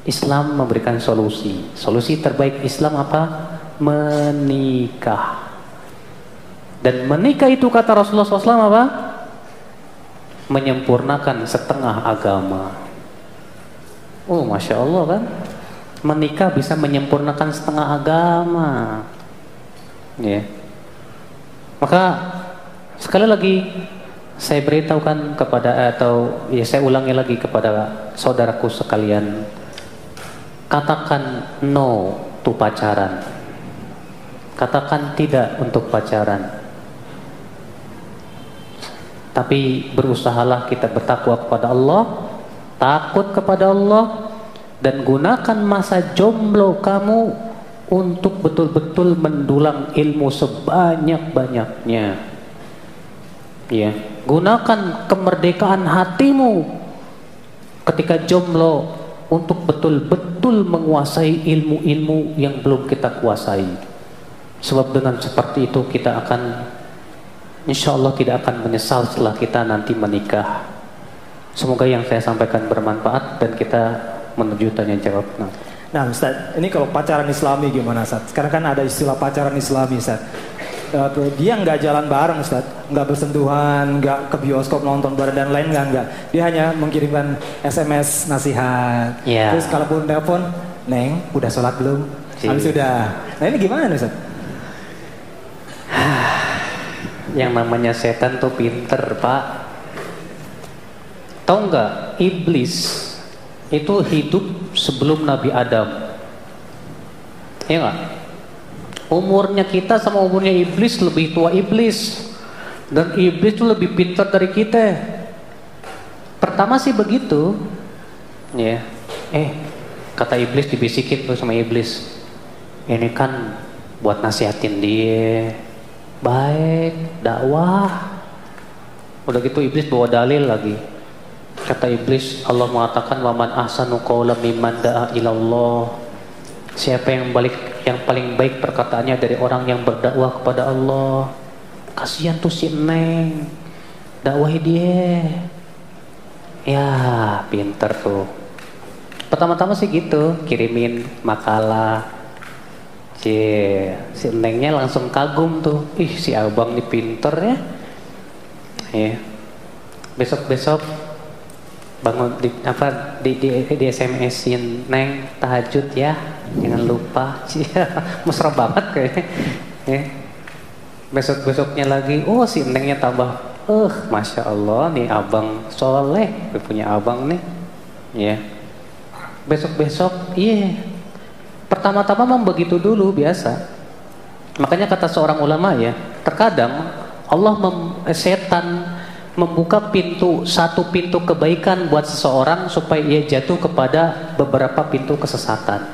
Islam memberikan solusi. Solusi terbaik Islam apa? Menikah. Dan menikah itu kata Rasulullah SAW apa? Menyempurnakan setengah agama. Oh, masya Allah kan? Menikah bisa menyempurnakan setengah agama. Ya. Maka sekali lagi saya beritahukan kepada atau ya saya ulangi lagi kepada saudaraku sekalian katakan no to pacaran katakan tidak untuk pacaran tapi berusahalah kita bertakwa kepada Allah takut kepada Allah dan gunakan masa jomblo kamu untuk betul-betul mendulang ilmu sebanyak-banyaknya. Ya gunakan kemerdekaan hatimu ketika jomblo untuk betul-betul menguasai ilmu-ilmu yang belum kita kuasai. Sebab dengan seperti itu kita akan insya Allah tidak akan menyesal setelah kita nanti menikah semoga yang saya sampaikan bermanfaat dan kita menuju tanya jawab nah. Nah Ustaz, ini kalau pacaran islami gimana Ustaz? Sekarang kan ada istilah pacaran islami Ustaz uh, dia nggak jalan bareng Ustaz, nggak bersentuhan, nggak ke bioskop nonton bareng dan lain nggak nggak. Dia hanya mengirimkan SMS nasihat. Yeah. Terus kalaupun telepon, Neng, udah sholat belum? Habis sudah. Nah ini gimana Ustaz? Yang namanya setan tuh pinter pak. Tahu nggak? Iblis itu hidup sebelum Nabi Adam. Iya nggak? Umurnya kita sama umurnya iblis lebih tua iblis. Dan iblis itu lebih pintar dari kita. Pertama sih begitu. Ya. Eh, kata iblis dibisikin tuh sama iblis. Ini kan buat nasihatin dia. Baik, dakwah. Udah gitu iblis bawa dalil lagi. Kata iblis, Allah mengatakan waman ahsanu qawla mimman da'a ilallah. Siapa yang balik yang paling baik perkataannya dari orang yang berdakwah kepada Allah kasihan tuh si Neng dakwahi dia ya pinter tuh pertama-tama sih gitu kirimin makalah si si Nengnya langsung kagum tuh. Ih si abang ini pinter ya. Ya besok-besok bangun di apa di di, di SMS-in neng tahajud ya. Jangan lupa. Mesra banget kayaknya. Ya. besok besoknya lagi. Oh si nengnya tambah. Eh uh, masya Allah nih abang soleh. Punya abang nih. Ya besok besok iya. Pertama-tama memang begitu dulu biasa makanya kata seorang ulama ya terkadang Allah mem, eh, setan membuka pintu satu pintu kebaikan buat seseorang supaya ia jatuh kepada beberapa pintu kesesatan.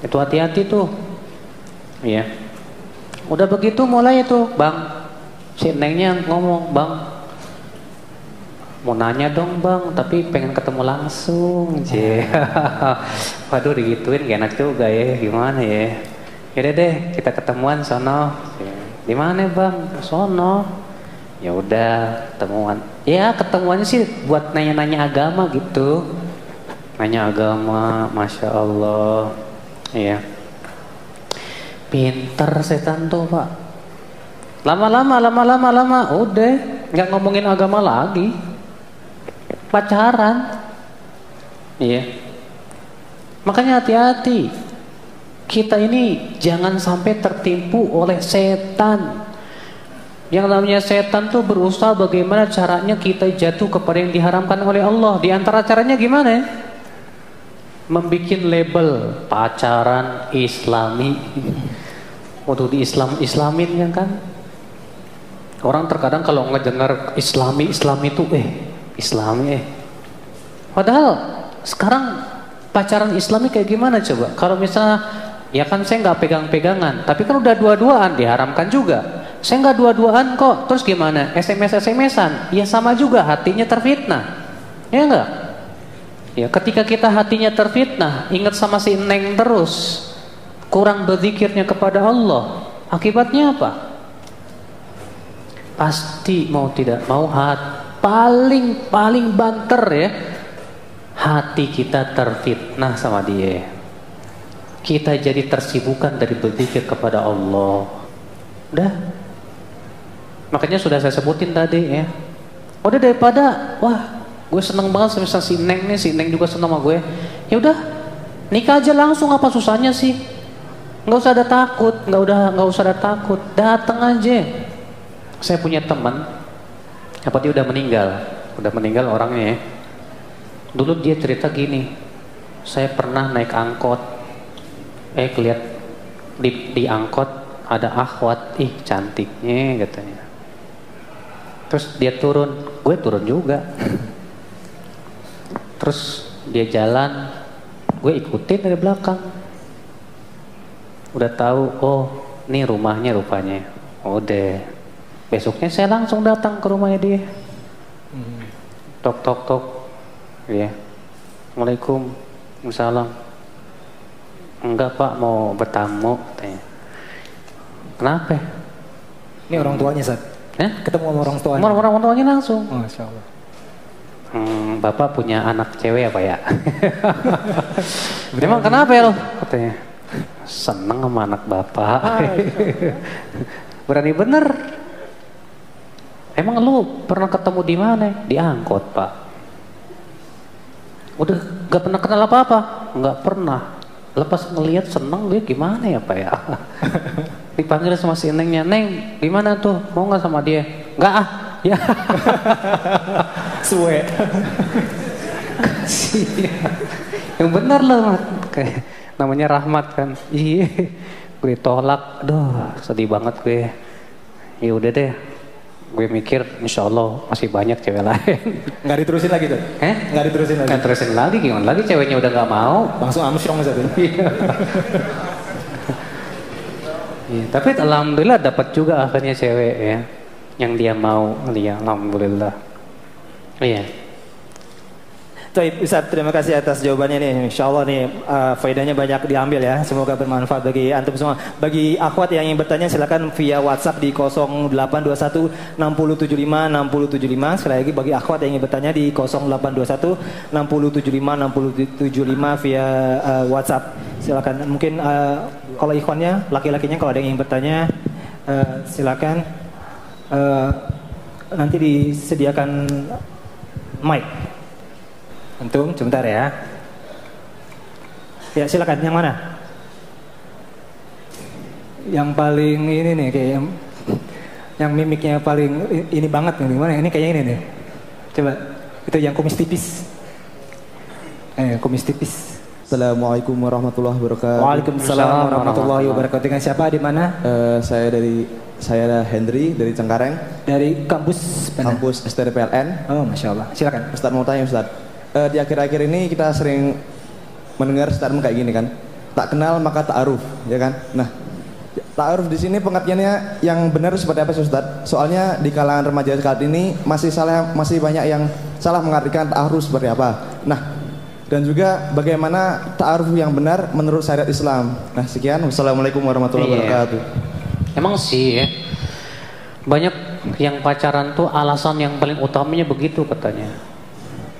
Itu hati-hati tuh. Ya. Udah begitu mulai itu, Bang. Si Nengnya ngomong, "Bang, mau nanya dong bang, tapi pengen ketemu langsung, cie. Waduh digituin gak enak juga ya, gimana ya? Yaudah deh, kita ketemuan sono. Di mana bang? Sono ya udah ketemuan ya ketemuannya sih buat nanya-nanya agama gitu nanya agama masya Allah ya pinter setan tuh pak lama-lama lama-lama lama udah nggak ngomongin agama lagi pacaran iya makanya hati-hati kita ini jangan sampai tertipu oleh setan yang namanya setan tuh berusaha bagaimana caranya kita jatuh kepada yang diharamkan oleh Allah. Di antara caranya gimana ya? Membikin label pacaran islami. Waktu di Islam Islamin kan kan? Orang terkadang kalau ngedengar islami islami itu eh islami eh. Padahal sekarang pacaran islami kayak gimana coba? Kalau misalnya ya kan saya nggak pegang-pegangan, tapi kan udah dua-duaan diharamkan juga. Saya nggak dua-duaan kok. Terus gimana? SMS SMS-an? Ya sama juga hatinya terfitnah. Ya enggak? Ya, ketika kita hatinya terfitnah, ingat sama si Neng terus. Kurang berzikirnya kepada Allah. Akibatnya apa? Pasti mau tidak mau hat paling paling banter ya. Hati kita terfitnah sama dia. Kita jadi tersibukkan dari berzikir kepada Allah. Udah. Makanya sudah saya sebutin tadi ya. Udah daripada wah gue seneng banget sama si Neng nih si Neng juga seneng sama gue. Ya udah nikah aja langsung apa susahnya sih? Nggak usah ada takut nggak udah nggak usah ada takut. Datang aja. Saya punya teman apa dia udah meninggal? Udah meninggal orangnya ya. Dulu dia cerita gini saya pernah naik angkot. Eh keliat di, di angkot ada akhwat ih cantiknya katanya. Terus dia turun. Gue turun juga. Terus dia jalan. Gue ikutin dari belakang. Udah tahu oh ini rumahnya rupanya. Udah besoknya saya langsung datang ke rumahnya dia tok tok tok ya Assalamualaikum Waalaikumsalam enggak pak mau bertamu katanya kenapa Ini orang tuanya, Sat. eh Ketemu sama orang tuanya. orang orang tuanya langsung Masya Allah. Hmm, bapak punya anak cewek apa ya? Emang kenapa ya lo? Katanya seneng sama anak bapak. Berani bener. Emang lu pernah ketemu di mana? Di angkot pak. Udah gak pernah kenal apa-apa? Gak pernah. Lepas ngelihat seneng dia gimana ya pak ya? Dipanggil sama si Nengnya, Neng gimana tuh? Mau gak sama dia? Gak ah. Ya. Suwe. yang benar loh kayak namanya Rahmat kan iya gue tolak aduh sedih banget gue ya udah deh gue mikir insya Allah masih banyak cewek lain. Nggak diterusin lagi tuh? eh Nggak diterusin lagi? kan terusin lagi gimana lagi ceweknya udah nggak mau? Langsung amsyong satu. Iya, tapi alhamdulillah dapat juga akhirnya cewek ya yang dia mau. Iya alhamdulillah. Iya Baik, Ustaz, terima kasih atas jawabannya nih. Insya Allah nih uh, faedahnya banyak diambil ya. Semoga bermanfaat bagi antum semua. Bagi akhwat yang ingin bertanya silakan via WhatsApp di 0821 6075 6075. Sekali lagi bagi akhwat yang ingin bertanya di 0821 6075 6075 via uh, WhatsApp. Silakan. Mungkin uh, kalau ikhwannya, laki-lakinya kalau ada yang ingin bertanya uh, silakan uh, nanti disediakan mic. Antum, sebentar ya. Ya silakan, yang mana? Yang paling ini nih kayak yang, yang mimiknya paling ini banget nih, mana? Ini kayaknya ini nih. Coba, itu yang kumis tipis. Eh, kumis tipis. Assalamualaikum warahmatullahi wabarakatuh. Waalaikumsalam warahmatullahi wabarakatuh. Dengan siapa di mana? Eh, saya dari saya Hendry dari Cengkareng, Dari kampus mana? kampus STRPLN. Oh, masya Allah. Silakan. Ustadz mau tanya Ustadz, Eh, di akhir-akhir ini kita sering mendengar statement kayak gini kan, tak kenal maka tak aruf, ya kan? Nah, tak aruf di sini pengertiannya yang benar seperti apa sih Ustadz? Soalnya di kalangan remaja saat ini masih salah masih banyak yang salah mengartikan ta'aruf seperti apa. Nah, dan juga bagaimana ta'aruf yang benar menurut syariat Islam. Nah, sekian. Wassalamualaikum warahmatullahi Iya. wabarakatuh. Emang sih ya. Banyak yang pacaran tuh alasan yang paling utamanya begitu katanya.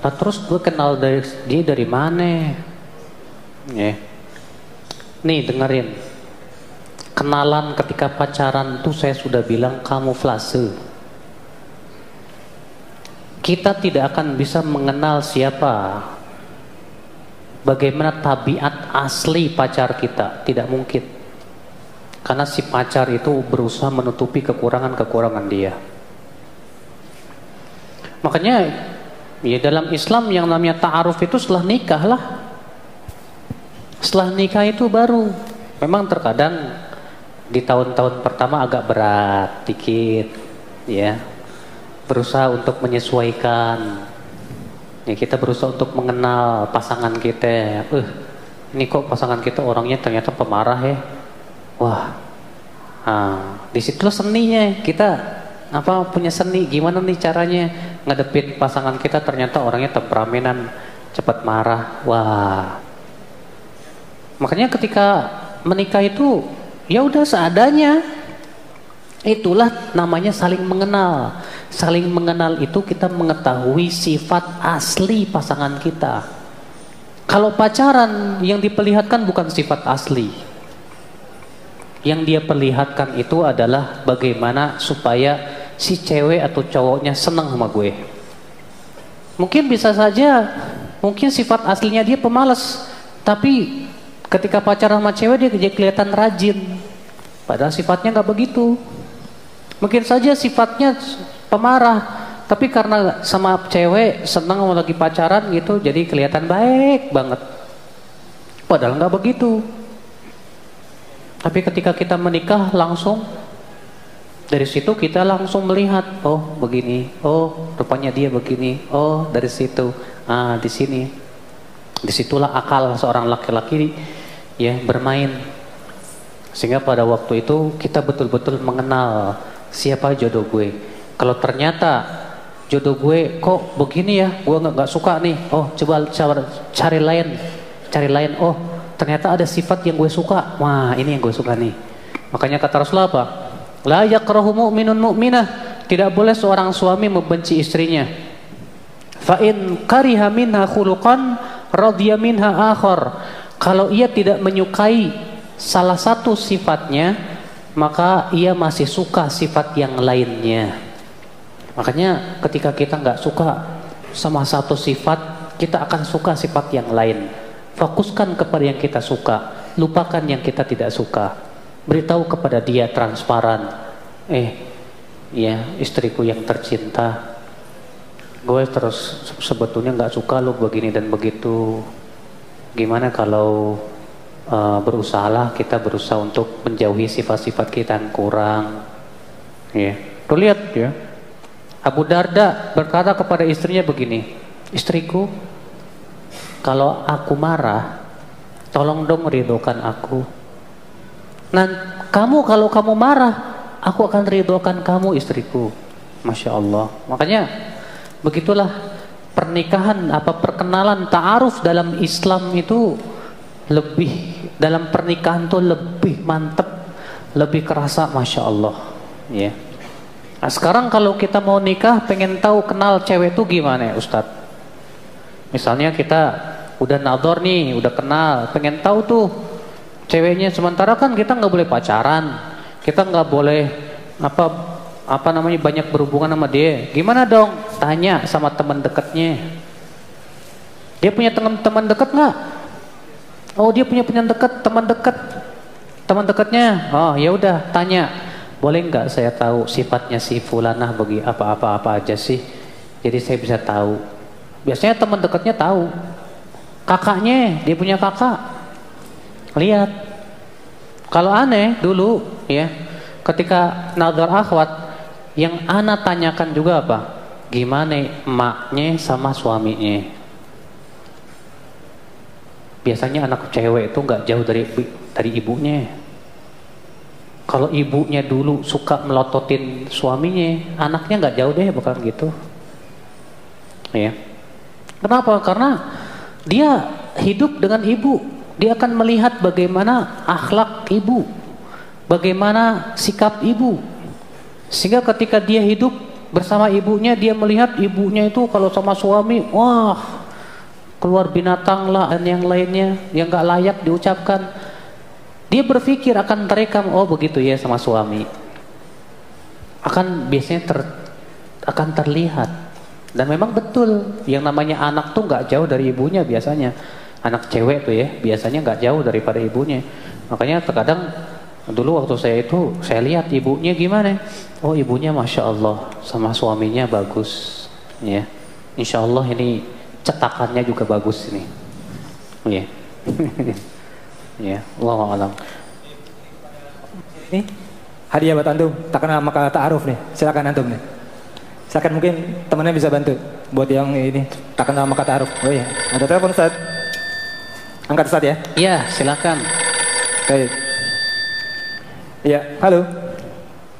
Nah terus gue kenal dari dia dari mana? Ya. Nih dengerin. Kenalan ketika pacaran tuh saya sudah bilang kamuflase. Kita tidak akan bisa mengenal siapa bagaimana tabiat asli pacar kita, tidak mungkin. Karena si pacar itu berusaha menutupi kekurangan-kekurangan dia. Makanya ya dalam Islam yang namanya ta'aruf itu setelah nikah lah. Setelah nikah itu baru memang terkadang di tahun-tahun pertama agak berat dikit ya. Berusaha untuk menyesuaikan. Ya kita berusaha untuk mengenal pasangan kita. Eh, ini kok pasangan kita orangnya ternyata pemarah ya. Wah, nah, di situlah seninya kita apa punya seni gimana nih caranya ngadepin pasangan kita ternyata orangnya temperamenan cepat marah wah makanya ketika menikah itu ya udah seadanya Itulah namanya saling mengenal. Saling mengenal itu kita mengetahui sifat asli pasangan kita. Kalau pacaran yang diperlihatkan bukan sifat asli. Yang dia perlihatkan itu adalah bagaimana supaya si cewek atau cowoknya senang sama gue. Mungkin bisa saja, mungkin sifat aslinya dia pemalas, tapi ketika pacaran sama cewek dia jadi kelihatan rajin. Padahal sifatnya nggak begitu. Mungkin saja sifatnya pemarah, tapi karena sama cewek senang mau lagi pacaran gitu, jadi kelihatan baik banget. Padahal nggak begitu. Tapi ketika kita menikah langsung dari situ kita langsung melihat, oh begini, oh rupanya dia begini, oh dari situ, ah di sini, di situlah akal seorang laki-laki ya bermain. Sehingga pada waktu itu kita betul-betul mengenal siapa jodoh gue. Kalau ternyata jodoh gue kok begini ya, gue nggak suka nih. Oh coba cari lain, cari lain. Oh ternyata ada sifat yang gue suka. Wah ini yang gue suka nih. Makanya kata Rasulullah apa? La yakrahu mu'minun mu'minah. Tidak boleh seorang suami membenci istrinya. Fa in kariha minha khuluqan radhiya minha akhar. Kalau ia tidak menyukai salah satu sifatnya, maka ia masih suka sifat yang lainnya. Makanya ketika kita nggak suka sama satu sifat, kita akan suka sifat yang lain. Fokuskan kepada yang kita suka, lupakan yang kita tidak suka. Beritahu kepada dia transparan. Eh, ya istriku yang tercinta, gue terus sebetulnya nggak suka lo begini dan begitu. Gimana kalau uh, berusahalah kita berusaha untuk menjauhi sifat-sifat kita yang kurang. Ya, tuh lihat ya. Abu Darda berkata kepada istrinya begini, istriku, kalau aku marah, tolong dong ridhokan aku. Nah, kamu kalau kamu marah, aku akan ridhokan kamu istriku. Masya Allah. Makanya begitulah pernikahan apa perkenalan ta'aruf dalam Islam itu lebih dalam pernikahan tuh lebih mantep, lebih kerasa, masya Allah. Ya. Nah, sekarang kalau kita mau nikah, pengen tahu kenal cewek itu gimana ya Ustadz? Misalnya kita udah nador nih, udah kenal, pengen tahu tuh ceweknya. Sementara kan kita nggak boleh pacaran, kita nggak boleh apa apa namanya banyak berhubungan sama dia. Gimana dong? Tanya sama teman dekatnya. Dia punya teman-teman dekat nggak? Oh dia punya punya dekat, teman dekat, teman dekatnya. Oh ya udah tanya, boleh nggak saya tahu sifatnya si fulanah bagi apa-apa apa aja sih? Jadi saya bisa tahu. Biasanya teman dekatnya tahu. Kakaknya dia punya kakak. Lihat. Kalau aneh dulu ya, ketika nadar akhwat yang ana tanyakan juga apa? Gimana emaknya sama suaminya? biasanya anak cewek itu nggak jauh dari dari ibunya. Kalau ibunya dulu suka melototin suaminya, anaknya nggak jauh deh bukan gitu. Ya. Kenapa? Karena dia hidup dengan ibu, dia akan melihat bagaimana akhlak ibu, bagaimana sikap ibu. Sehingga ketika dia hidup bersama ibunya, dia melihat ibunya itu kalau sama suami, wah keluar binatang lah dan yang lainnya yang gak layak diucapkan. Dia berpikir akan terekam oh begitu ya sama suami. Akan biasanya ter, akan terlihat. Dan memang betul yang namanya anak tuh gak jauh dari ibunya biasanya anak cewek tuh ya biasanya gak jauh daripada ibunya makanya terkadang dulu waktu saya itu saya lihat ibunya gimana oh ibunya masya Allah sama suaminya bagus ya insya Allah ini cetakannya juga bagus ini. Iya. Ya, Allah alam. Ini hadiah buat antum, tak kenal maka ta'aruf nih. Silakan antum nih. Silakan mungkin temannya bisa bantu buat yang ini tak kenal maka ta'aruf. Oh iya, ada telepon Ustaz. Angkat Ustaz ya. Iya, silakan. Baik. Iya, halo.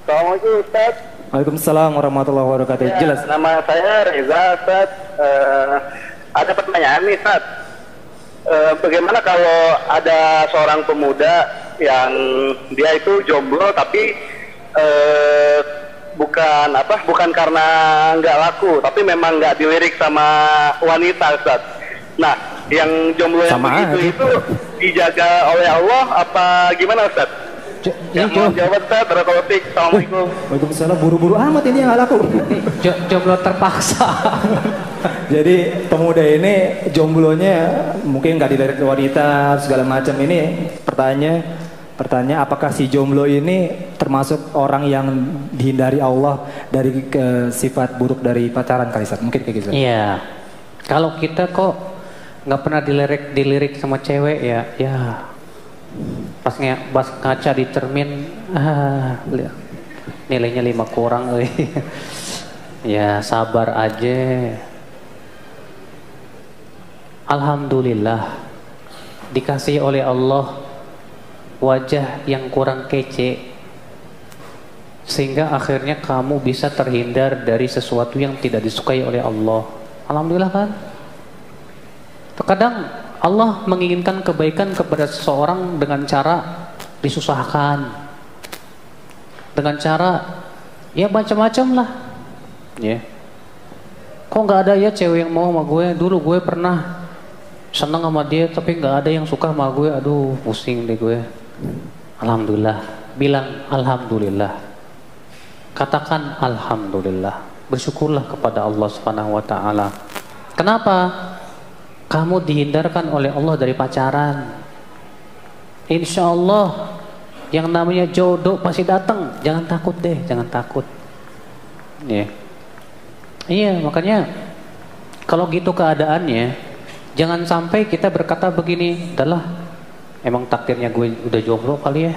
Assalamualaikum Ustaz. Waalaikumsalam warahmatullahi wabarakatuh. Ya, Jelas. Nama saya Reza Ustaz. Uh, ada pertanyaan nih Ustaz. Uh, bagaimana kalau ada seorang pemuda yang dia itu jomblo tapi eh, bukan apa bukan karena nggak laku tapi memang nggak dilirik sama wanita Ustaz. Nah, yang jomblo yang Sama begitu aja. itu dijaga oleh Allah apa gimana Ustaz? Ya, jo- mohon jawab Ustaz. Fiik. Assalamualaikum. Waalaikumsalam buru-buru amat ini yang nggak laku. jo- jomblo terpaksa. Jadi pemuda ini jomblonya mungkin nggak dilirik wanita segala macam ini pertanyaan pertanyaan apakah si jomblo ini termasuk orang yang dihindari Allah dari ke sifat buruk dari pacaran kali Ustaz? Mungkin kayak gitu. Iya. Kalau kita kok nggak pernah dilirik dilirik sama cewek ya, ya pas nge pas ngaca di cermin, ah, nilainya lima kurang, ya sabar aja. Alhamdulillah dikasih oleh Allah wajah yang kurang kece sehingga akhirnya kamu bisa terhindar dari sesuatu yang tidak disukai oleh Allah. Alhamdulillah kan? Terkadang Allah menginginkan kebaikan kepada seseorang dengan cara disusahkan. Dengan cara ya macam-macam lah. Ya. Kok nggak ada ya cewek yang mau sama gue? Dulu gue pernah seneng sama dia tapi nggak ada yang suka sama gue. Aduh, pusing deh gue. Alhamdulillah. Bilang alhamdulillah. Katakan alhamdulillah. Bersyukurlah kepada Allah Subhanahu wa taala. Kenapa? Kamu dihindarkan oleh Allah dari pacaran. Insya Allah yang namanya jodoh pasti datang. Jangan takut deh, jangan takut. Iya. Iya, makanya kalau gitu keadaannya, jangan sampai kita berkata begini, adalah emang takdirnya gue udah jomblo kali ya,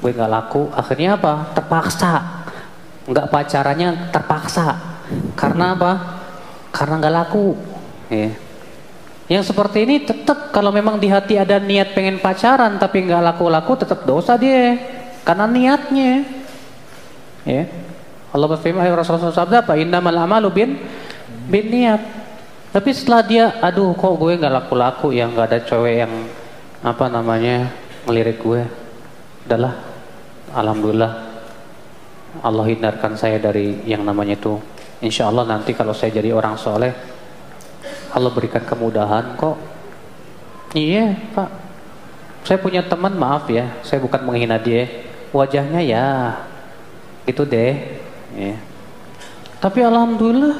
gue nggak laku. Akhirnya apa? Terpaksa, nggak pacarannya terpaksa. Karena apa? Karena nggak laku. Iya. Yang seperti ini tetap kalau memang di hati ada niat pengen pacaran tapi nggak laku-laku tetap dosa dia karena niatnya. Ya. Allah berfirman "Hai Rasulullah sabda apa? Innamal amalu bin bin niat. Tapi setelah dia, aduh kok gue nggak laku-laku ya nggak ada cewek yang apa namanya ngelirik gue. Adalah alhamdulillah Allah hindarkan saya dari yang namanya itu. Insya Allah nanti kalau saya jadi orang soleh Allah berikan kemudahan kok. Iya, Pak. Saya punya teman, maaf ya, saya bukan menghina dia. Wajahnya ya itu deh. Ya. Tapi alhamdulillah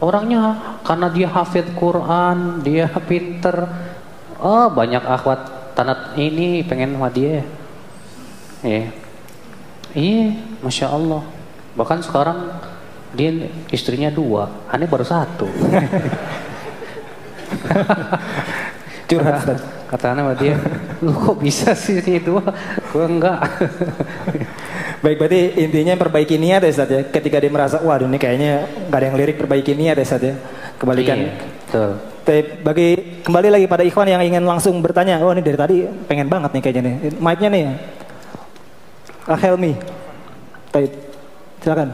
orangnya karena dia hafid Quran, dia pinter. Oh, banyak akhwat tanat ini pengen sama dia. Iya. Iya, masya Allah. Bahkan sekarang dia istrinya dua, aneh baru satu. Curhat. Kata anak sama dia, lu kok bisa sih ini dua? Gue enggak. Baik berarti intinya perbaiki niat ya Ustaz ya. Ketika dia merasa wah ini kayaknya nggak ada yang lirik perbaiki niat ya Ustaz ya. Kembalikan. Iya, betul. Tapi bagi kembali lagi pada Ikhwan yang ingin langsung bertanya, oh ini dari tadi pengen banget nih kayaknya nih. Mic-nya nih. Ah Helmi. Baik. Silakan.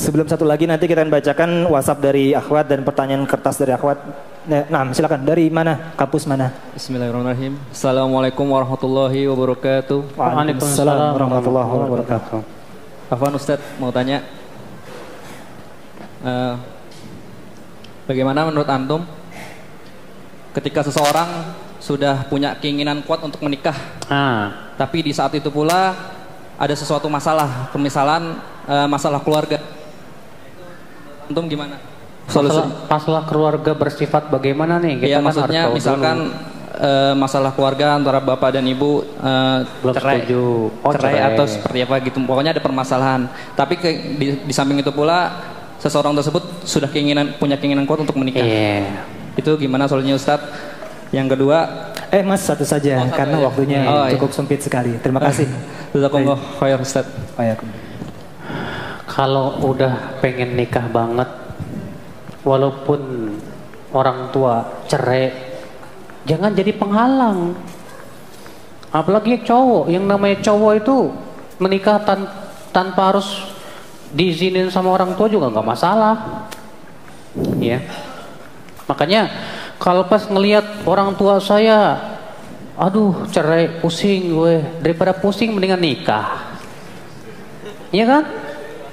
Sebelum satu lagi nanti kita akan bacakan WhatsApp dari akhwat dan pertanyaan kertas dari akhwat. Nah, silakan. Dari mana? Kampus mana? Bismillahirrahmanirrahim. Assalamualaikum warahmatullahi wabarakatuh. Waalaikumsalam warahmatullahi wabarakatuh. Afwan Ustadz mau tanya, eh, bagaimana menurut antum ketika seseorang sudah punya keinginan kuat untuk menikah, Ah, tapi di saat itu pula ada sesuatu masalah, permisalan eh, masalah keluarga, antum gimana? Solusi? masalah, masalah keluarga bersifat bagaimana nih? Iya kan maksudnya harus misalkan eh, masalah keluarga antara bapak dan ibu eh, Belum cerai, setuju. Oh, cerai, cerai. atau seperti apa gitu. Pokoknya ada permasalahan. Tapi ke, di, di samping itu pula seseorang tersebut sudah keinginan punya keinginan kuat untuk menikah. Iya. Itu gimana solusinya Ustadz? Yang kedua, Eh Mas satu saja satu karena aja. waktunya Oh, iya. cukup sempit sekali. Terima kasih. Jazakumullah khair Ustadz. Waalaikumsalam. Kalau udah pengen nikah banget, walaupun orang tua cerai, jangan jadi penghalang. Apalagi cowok, yang namanya cowok itu menikah tan- tanpa harus diizinin sama orang tua juga nggak masalah. Ya. Makanya kalau pas ngelihat orang tua saya aduh cerai pusing gue daripada pusing mendingan nikah iya kan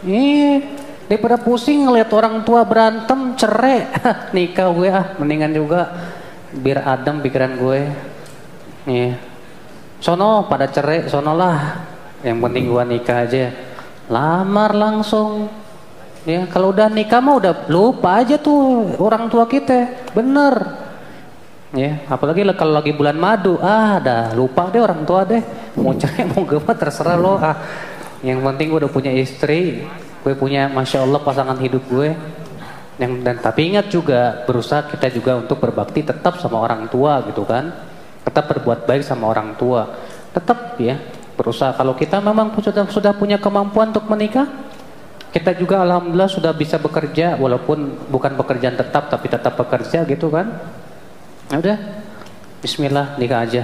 iya daripada pusing ngeliat orang tua berantem cerai. Nikah gue ah mendingan juga. Biar adem pikiran gue. Iya. Sono pada cerai sono lah. Yang penting gue nikah aja. Lamar langsung. Ya kalau udah nikah mah udah lupa aja tuh orang tua kita. Bener. Ya, apalagi kalau lagi bulan madu, ah, dah lupa deh orang tua deh. Mau cerai mau gimana terserah lo. Ah, yang penting gue udah punya istri, gue punya, masya Allah pasangan hidup gue. Yang dan tapi ingat juga berusaha kita juga untuk berbakti tetap sama orang tua gitu kan. Tetap berbuat baik sama orang tua. Tetap ya berusaha. Kalau kita memang sudah sudah punya kemampuan untuk menikah, kita juga alhamdulillah sudah bisa bekerja walaupun bukan pekerjaan tetap tapi tetap bekerja gitu kan Ya udah, Bismillah nikah aja.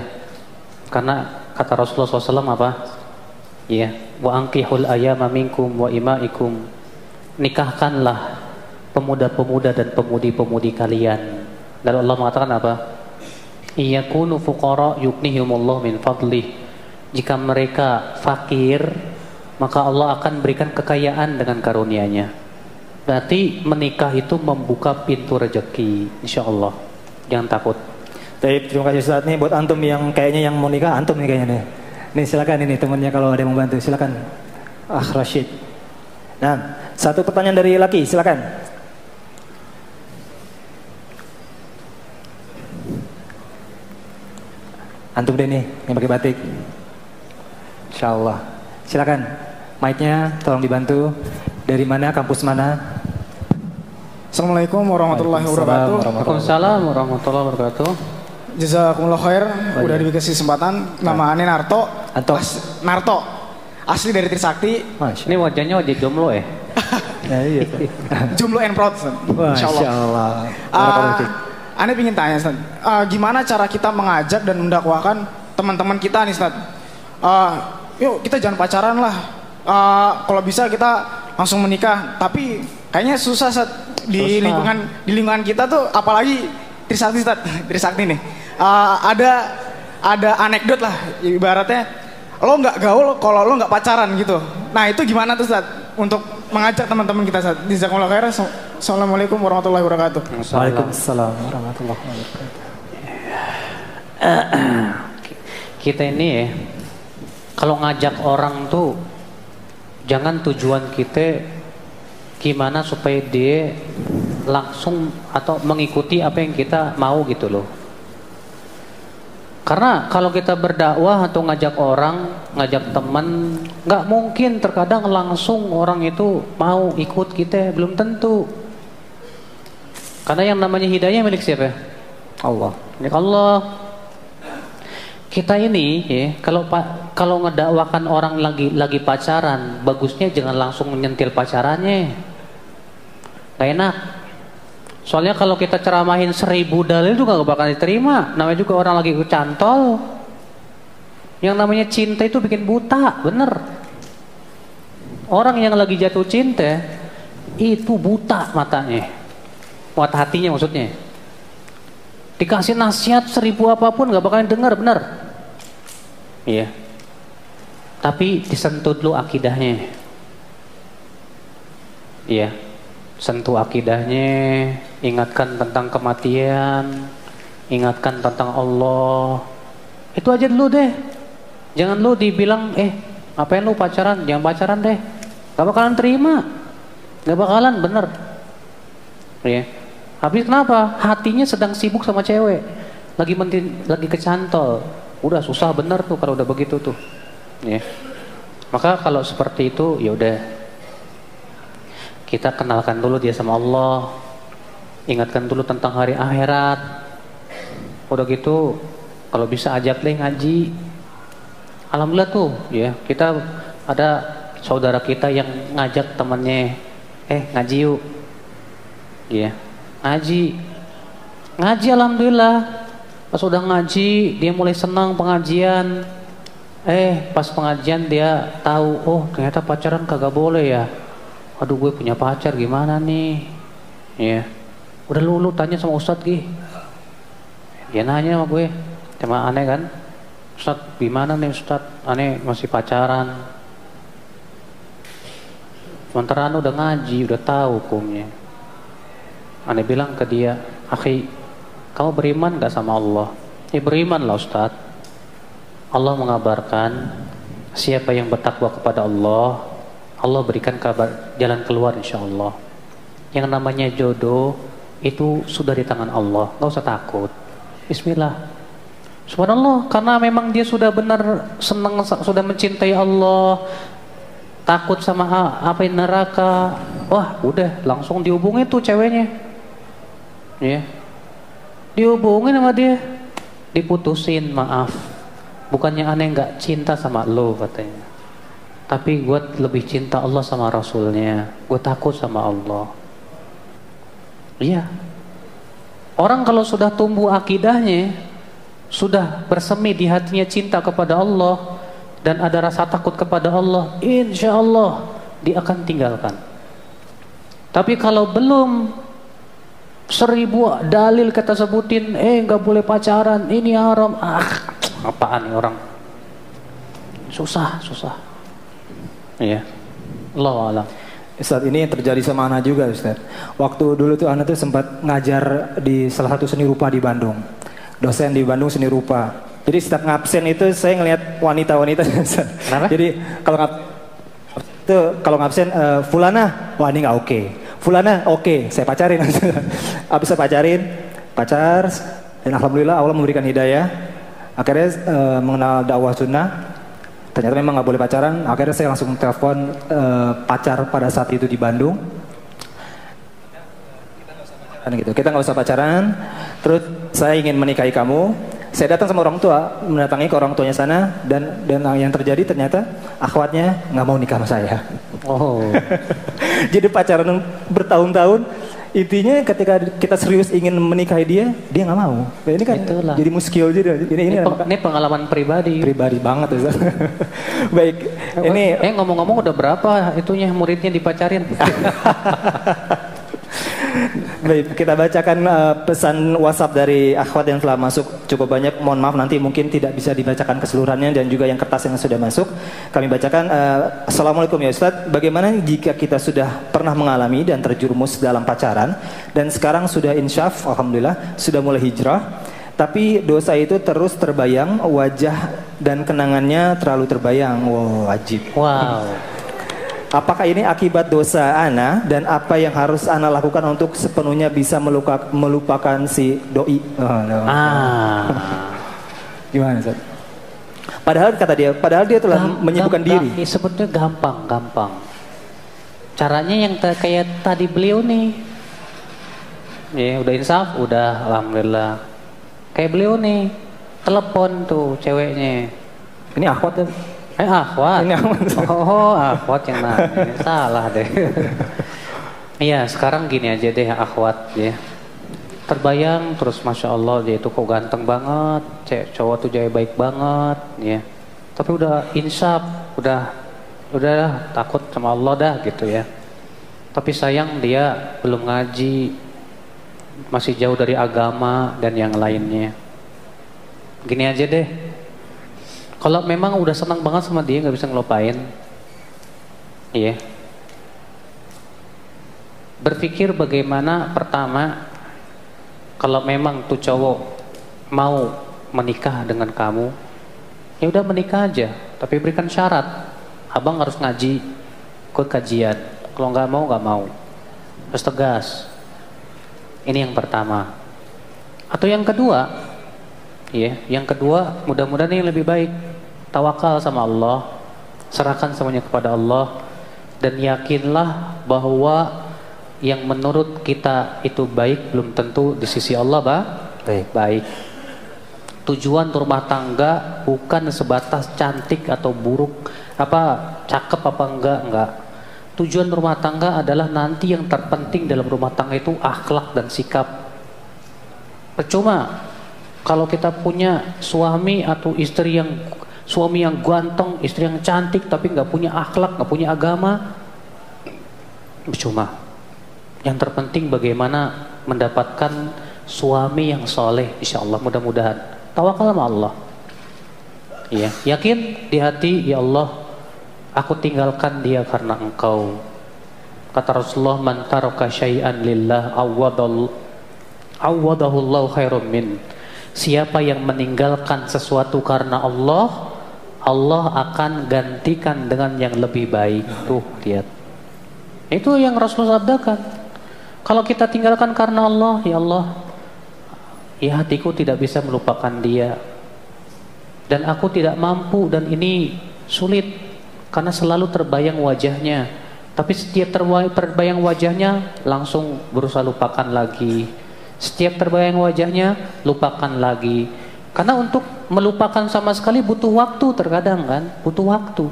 Karena kata Rasulullah SAW apa? Iya, wa angkihul ayama minkum wa imaikum. Nikahkanlah pemuda-pemuda dan pemudi-pemudi kalian. Lalu Allah mengatakan apa? Iyakunu fuqara yuknihumullah min fadlih. Jika mereka fakir, maka Allah akan berikan kekayaan dengan karunia-Nya. Berarti menikah itu membuka pintu rezeki, insya Allah. Jangan takut. Terima kasih Ustaz nih buat antum yang kayaknya yang mau nikah antum nih kayaknya nih. Nih silakan ini temannya kalau ada yang mau bantu silakan. Ah Rashid. Nah, satu pertanyaan dari laki, silakan. Antum deh nih yang pakai batik. Insya Allah. Silakan. Mic-nya tolong dibantu. Dari mana, kampus mana? Assalamualaikum warahmatullahi wabarakatuh. Waalaikumsalam warahmatullahi wabarakatuh. Jazakumullah khair udah dikasih kesempatan. Nama Ane Narto. Narto. As, Narto. Asli dari Trisakti. Masya. Ini wajahnya wajah jomblo ya? ya iya. Jomblo and proud. Masya Allah. Uh, Ane ingin tanya, Ustaz. Uh, gimana cara kita mengajak dan mendakwahkan teman-teman kita nih, Ustaz? Uh, yuk kita jangan pacaran lah. Uh, kalau bisa kita langsung menikah. Tapi kayaknya susah, Ustaz di Susah. lingkungan di lingkungan kita tuh apalagi Trisakti Trisakti nih uh, ada ada anekdot lah ibaratnya. Lo nggak gaul kalau lo nggak pacaran gitu. Nah itu gimana tuh saat untuk mengajak teman-teman kita saat di Zakumullah Khair Assalamualaikum warahmatullahi wabarakatuh. Waalaikumsalam warahmatullahi wabarakatuh. Kita ini ya kalau ngajak orang tuh jangan tujuan kita gimana supaya dia langsung atau mengikuti apa yang kita mau gitu loh. Karena kalau kita berdakwah atau ngajak orang, ngajak teman, nggak mungkin terkadang langsung orang itu mau ikut kita, belum tentu. Karena yang namanya hidayah milik siapa? Allah. Milik Allah. Kita ini ya, kalau kalau ngedakwakan orang lagi lagi pacaran, bagusnya jangan langsung menyentil pacarannya. Gak enak. Soalnya kalau kita ceramahin seribu dalil juga gak bakal diterima. Namanya juga orang lagi kecantol. Yang namanya cinta itu bikin buta, bener. Orang yang lagi jatuh cinta itu buta matanya. Mata hatinya maksudnya. Dikasih nasihat seribu apa pun gak bakalan denger, bener. Iya. Tapi disentuh dulu akidahnya. Iya sentuh akidahnya, ingatkan tentang kematian, ingatkan tentang Allah. Itu aja dulu deh. Jangan lu dibilang, eh ngapain lu pacaran? Jangan pacaran deh. Gak bakalan terima. Gak bakalan, bener. Ya. Habis kenapa? Hatinya sedang sibuk sama cewek. Lagi mentin, lagi kecantol. Udah susah bener tuh kalau udah begitu tuh. Ya. Maka kalau seperti itu ya udah kita kenalkan dulu dia sama Allah ingatkan dulu tentang hari akhirat. Udah gitu kalau bisa ajak deh ngaji. Alhamdulillah tuh ya kita ada saudara kita yang ngajak temannya eh ngaji yuk. Ya ngaji. Ngaji alhamdulillah. Pas udah ngaji dia mulai senang pengajian. Eh pas pengajian dia tahu oh ternyata pacaran kagak boleh ya. Aduh gue punya pacar gimana nih? Ya udah lu, lu tanya sama ustad gih dia nanya sama gue cuma aneh kan? Ustaz gimana nih Ustaz aneh masih pacaran. Sementara anu udah ngaji udah tahu hukumnya. Aneh bilang ke dia akhi kamu beriman gak sama Allah? Ya beriman lah Ustaz Allah mengabarkan siapa yang bertakwa kepada Allah Allah berikan kabar jalan keluar insya Allah. Yang namanya jodoh itu sudah di tangan Allah. Nggak usah takut. Bismillah. Subhanallah karena memang dia sudah benar senang sudah mencintai Allah takut sama apa yang neraka. Wah udah langsung dihubungi tuh ceweknya. Ya. Dihubungin sama dia. Diputusin maaf. Bukannya aneh nggak cinta sama lo katanya. Tapi gue lebih cinta Allah sama Rasulnya. Gue takut sama Allah iya orang kalau sudah tumbuh akidahnya sudah bersemi di hatinya cinta kepada Allah dan ada rasa takut kepada Allah, insya Allah dia akan tinggalkan. Tapi kalau belum seribu dalil kita sebutin, eh nggak boleh pacaran, ini haram, ah apaan nih orang? Susah, susah. Iya, Allah alam. Ustaz ini terjadi sama Ana juga Ustaz. Waktu dulu tuh Ana tuh sempat ngajar di salah satu seni rupa di Bandung dosen di Bandung seni rupa. Jadi setiap ngabsen itu saya ngelihat wanita-wanita. Jadi kalau ngab itu kalau ngabsen uh, Fulana, wah ini nggak oke. Okay. Fulana oke, okay, saya pacarin. Habis saya pacarin, pacar dan alhamdulillah Allah memberikan hidayah. Akhirnya uh, mengenal dakwah sunnah. Ternyata memang nggak boleh pacaran. Akhirnya saya langsung telepon uh, pacar pada saat itu di Bandung gitu. Kita nggak usah pacaran. Terus saya ingin menikahi kamu. Saya datang sama orang tua, mendatangi ke orang tuanya sana dan dan yang terjadi ternyata akhwatnya nggak mau nikah sama saya. Oh. Jadi pacaran bertahun-tahun. Intinya ketika kita serius ingin menikahi dia, dia nggak mau. Nah, ini kan Itulah. jadi muskil jadi. Ini, ini, ini, ini pengalaman pribadi. Pribadi banget ya. Baik. Eh, ini eh ngomong-ngomong udah berapa itunya muridnya dipacarin? Baik, kita bacakan uh, pesan WhatsApp dari akhwat yang telah masuk cukup banyak. Mohon maaf nanti mungkin tidak bisa dibacakan keseluruhannya dan juga yang kertas yang sudah masuk. Kami bacakan uh, Assalamualaikum ya Ustaz. Bagaimana jika kita sudah pernah mengalami dan terjerumus dalam pacaran dan sekarang sudah insyaf, alhamdulillah, sudah mulai hijrah. Tapi dosa itu terus terbayang, wajah dan kenangannya terlalu terbayang. Wow, wajib. Wow. Apakah ini akibat dosa Ana dan apa yang harus Ana lakukan untuk sepenuhnya bisa meluka, melupakan si doi? Oh, no. Ah. Gimana Ustaz? Padahal kata dia, padahal dia telah Gam, menyibukkan diri. Ya, sebetulnya gampang, gampang. Caranya yang kayak tadi beliau nih. Ya, udah insaf, udah alhamdulillah. Kayak beliau nih, telepon tuh ceweknya. Ini akhwat ya? Eh akhwat. Ini Oh akhwat yang nanya. Salah deh. Iya sekarang gini aja deh akhwat ya. Terbayang terus masya Allah dia itu kok ganteng banget, cewek cowok tuh jaya baik banget ya. Tapi udah insaf, udah udah takut sama Allah dah gitu ya. Tapi sayang dia belum ngaji, masih jauh dari agama dan yang lainnya. Gini aja deh, kalau memang udah senang banget sama dia nggak bisa ngelupain, iya. Berpikir bagaimana pertama kalau memang tuh cowok mau menikah dengan kamu, ya udah menikah aja. Tapi berikan syarat, abang harus ngaji, ikut kajian. Kalau nggak mau nggak mau, harus tegas. Ini yang pertama. Atau yang kedua, ya, yang kedua mudah-mudahan ini lebih baik tawakal sama Allah, serahkan semuanya kepada Allah dan yakinlah bahwa yang menurut kita itu baik belum tentu di sisi Allah bah baik. baik. Tujuan rumah tangga bukan sebatas cantik atau buruk, apa cakep apa enggak enggak. Tujuan rumah tangga adalah nanti yang terpenting dalam rumah tangga itu akhlak dan sikap. Percuma kalau kita punya suami atau istri yang Suami yang ganteng, istri yang cantik tapi nggak punya akhlak, nggak punya agama, cuma. Yang terpenting bagaimana mendapatkan suami yang soleh, insya Allah mudah-mudahan. Tawakal sama Allah. Ya, yakin di hati, ya Allah, aku tinggalkan dia karena Engkau. Kata Rasulullah, "Man taraka syai'an lillah awwadal awwadahu Allah khairum min." Siapa yang meninggalkan sesuatu karena Allah, Allah akan gantikan dengan yang lebih baik. Tuh, lihat. Itu yang Rasulullah sabdakan. Kalau kita tinggalkan karena Allah, ya Allah, ya hatiku tidak bisa melupakan dia. Dan aku tidak mampu dan ini sulit karena selalu terbayang wajahnya. Tapi setiap terbayang wajahnya langsung berusaha lupakan lagi. Setiap terbayang wajahnya lupakan lagi. Karena untuk melupakan sama sekali butuh waktu terkadang kan, butuh waktu.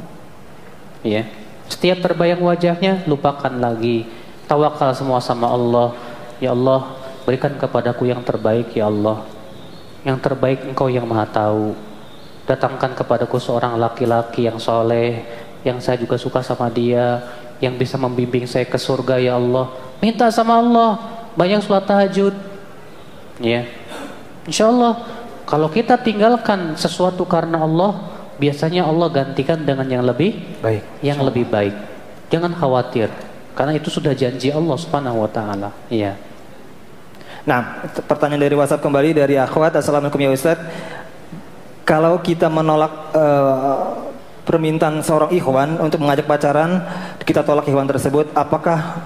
Ya. Setiap terbayang wajahnya lupakan lagi. Tawakal semua sama Allah. Ya Allah, berikan kepadaku yang terbaik ya Allah. Yang terbaik Engkau yang Maha tahu. Datangkan kepadaku seorang laki-laki yang soleh, yang saya juga suka sama dia, yang bisa membimbing saya ke surga ya Allah. Minta sama Allah, banyak sholat tahajud. Ya. Insya Allah kalau kita tinggalkan sesuatu karena Allah, biasanya Allah gantikan dengan yang lebih Baik. yang lebih baik. Jangan khawatir, karena itu sudah janji Allah Subhanahu wa taala. Iya. Nah, pertanyaan dari WhatsApp kembali dari Akhwat. Assalamualaikum ya Ustaz. Kalau kita menolak eh, permintaan seorang ikhwan untuk mengajak pacaran, kita tolak ikhwan tersebut, apakah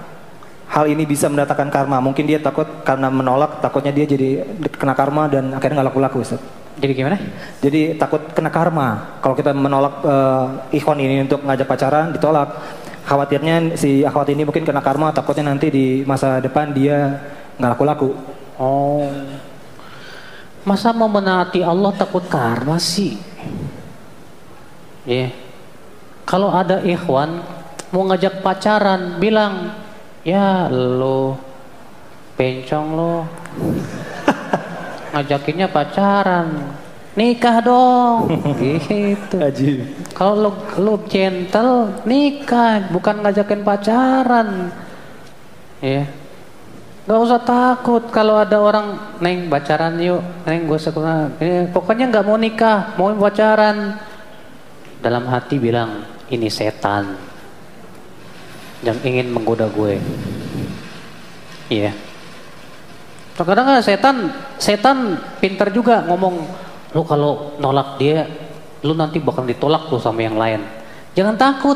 hal ini bisa mendatangkan karma? Mungkin dia takut karena menolak, takutnya dia jadi kena karma dan akhirnya nggak laku-laku Ustaz. Jadi gimana? Jadi takut kena karma. Kalau kita menolak eh, ikhwan ini untuk ngajak pacaran, ditolak. Khawatirnya si akhwat ini mungkin kena karma, takutnya nanti di masa depan dia nggak laku-laku. Oh. Masa mau menaati Allah takut karma sih? Ya. Kalau ada ikhwan mau ngajak pacaran, bilang, "Ya lo pencong lo." Ngajakinnya pacaran. Nikah dong. gitu. Ajib. Kalau lu, lu gentle, nikah, bukan ngajakin pacaran. Ya. Gak usah takut kalau ada orang, Neng pacaran yuk, Neng gue sekolah. Eh, pokoknya nggak mau nikah, mau pacaran. Dalam hati bilang, ini setan yang ingin menggoda gue. Iya. Terkadang kan setan, setan pintar juga ngomong, lu kalau nolak dia, lu nanti bakal ditolak tuh sama yang lain. Jangan takut.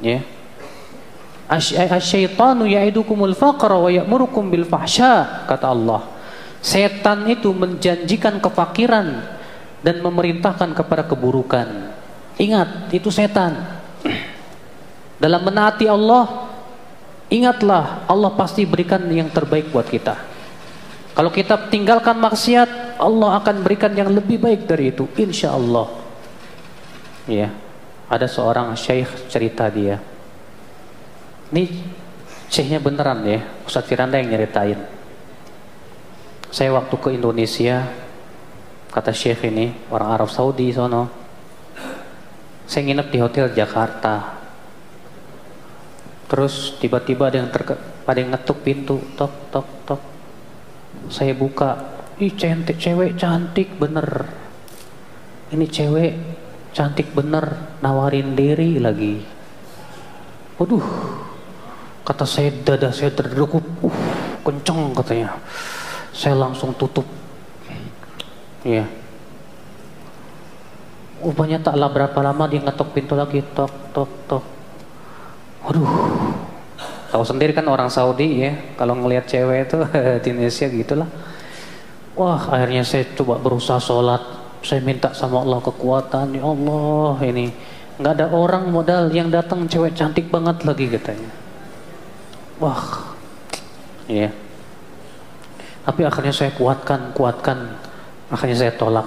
Ya. Asyaitanu ya'idukumul faqra wa ya'murukum bil fahsya kata Allah. Setan itu menjanjikan kefakiran dan memerintahkan kepada keburukan. Ingat, itu setan. Dalam menaati Allah, ingatlah Allah pasti berikan yang terbaik buat kita. Kalau kita tinggalkan maksiat, Allah akan berikan yang lebih baik dari itu, insya Allah. Ya, ada seorang syekh cerita dia. Ini syekhnya beneran ya, Ustadz Firanda yang nyeritain. Saya waktu ke Indonesia, kata syekh ini, orang Arab Saudi sono. Saya nginep di hotel Jakarta. Terus tiba-tiba ada yang terke, ada yang ngetuk pintu, tok tok tok. Saya buka, ih cantik cewek cantik bener. Ini cewek cantik bener, nawarin diri lagi. Waduh, kata saya dada saya terdegup, uh, kenceng katanya. Saya langsung tutup. Iya. Rupanya taklah berapa lama dia ngetok pintu lagi, tok tok tok. Waduh, tahu sendiri kan orang Saudi ya, kalau ngelihat cewek itu di Indonesia gitulah. Wah, akhirnya saya coba berusaha sholat. Saya minta sama Allah kekuatan, ya Allah ini nggak ada orang modal yang datang cewek cantik banget lagi katanya. Wah, iya. Tapi akhirnya saya kuatkan, kuatkan. Akhirnya saya tolak.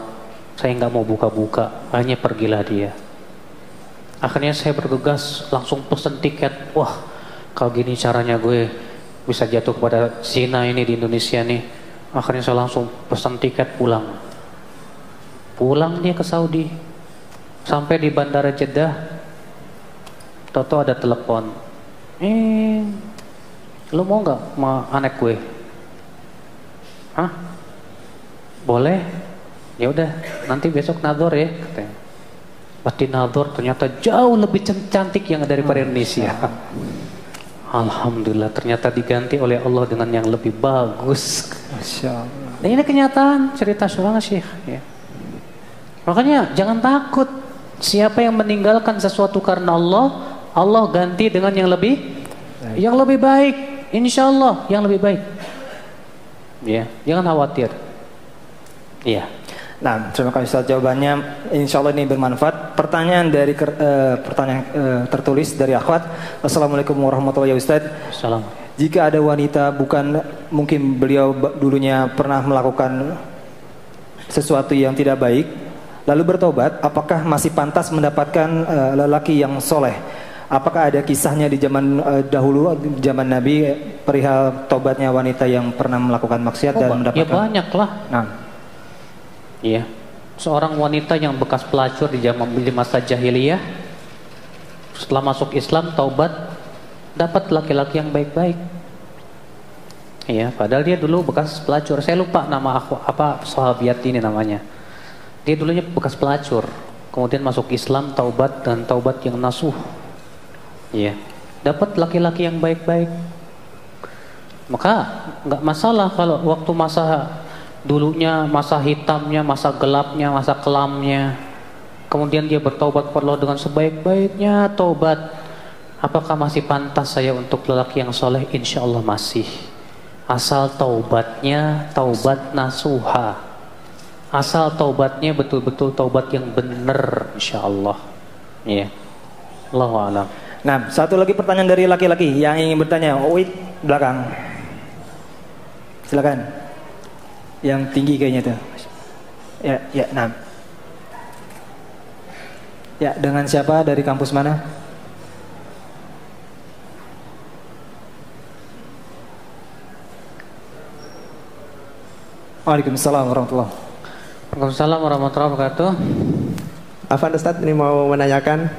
Saya nggak mau buka-buka. Hanya pergilah dia. Akhirnya saya bergegas langsung pesen tiket. Wah, kalau gini caranya gue bisa jatuh kepada zina ini di Indonesia nih. Akhirnya saya langsung pesen tiket pulang. Pulang dia ke Saudi. Sampai di bandara Jeddah. Toto ada telepon. Eh, lu mau nggak sama anak gue? Hah? Boleh? Ya udah, nanti besok nador ya katanya. Pasti nador ternyata jauh lebih can- cantik yang daripada Indonesia. Alhamdulillah ternyata diganti oleh Allah dengan yang lebih bagus. Masya Allah. Dan ini kenyataan cerita seorang syekh. Ya. Makanya jangan takut. Siapa yang meninggalkan sesuatu karena Allah, Allah ganti dengan yang lebih, yang lebih baik. Insya Allah yang lebih baik. Ya, jangan khawatir. Iya. Nah, terima kasih Ustaz jawabannya. Insya Allah ini bermanfaat. Pertanyaan dari eh, pertanyaan eh, tertulis dari akhwat. Assalamualaikum warahmatullahi wabarakatuh. Salam. Jika ada wanita bukan mungkin beliau dulunya pernah melakukan sesuatu yang tidak baik, lalu bertobat, apakah masih pantas mendapatkan eh, lelaki yang soleh? Apakah ada kisahnya di zaman eh, dahulu, zaman Nabi perihal tobatnya wanita yang pernah melakukan maksiat dan ya mendapatkan? banyak lah. Nah, Iya. Seorang wanita yang bekas pelacur di zaman di masa jahiliyah setelah masuk Islam taubat dapat laki-laki yang baik-baik. Iya, padahal dia dulu bekas pelacur. Saya lupa nama aku apa sahabiat ini namanya. Dia dulunya bekas pelacur, kemudian masuk Islam, taubat dan taubat yang nasuh. Iya, dapat laki-laki yang baik-baik. Maka nggak masalah kalau waktu masa dulunya masa hitamnya, masa gelapnya, masa kelamnya. Kemudian dia bertaubat kepada Allah dengan sebaik-baiknya taubat. Apakah masih pantas saya untuk lelaki yang soleh? Insya Allah masih. Asal taubatnya taubat nasuha. Asal taubatnya betul-betul taubat yang benar insya Allah. Iya. Allahu alam. nah satu lagi pertanyaan dari laki-laki yang ingin bertanya. Oh, belakang. Silakan. Yang tinggi kayaknya tuh. Ya, ya, nah. Ya, dengan siapa dari kampus mana? Waalaikumsalam warahmatullahi Waalaikumsalam warahmatullahi wabarakatuh. Afan Ustadz ini mau menanyakan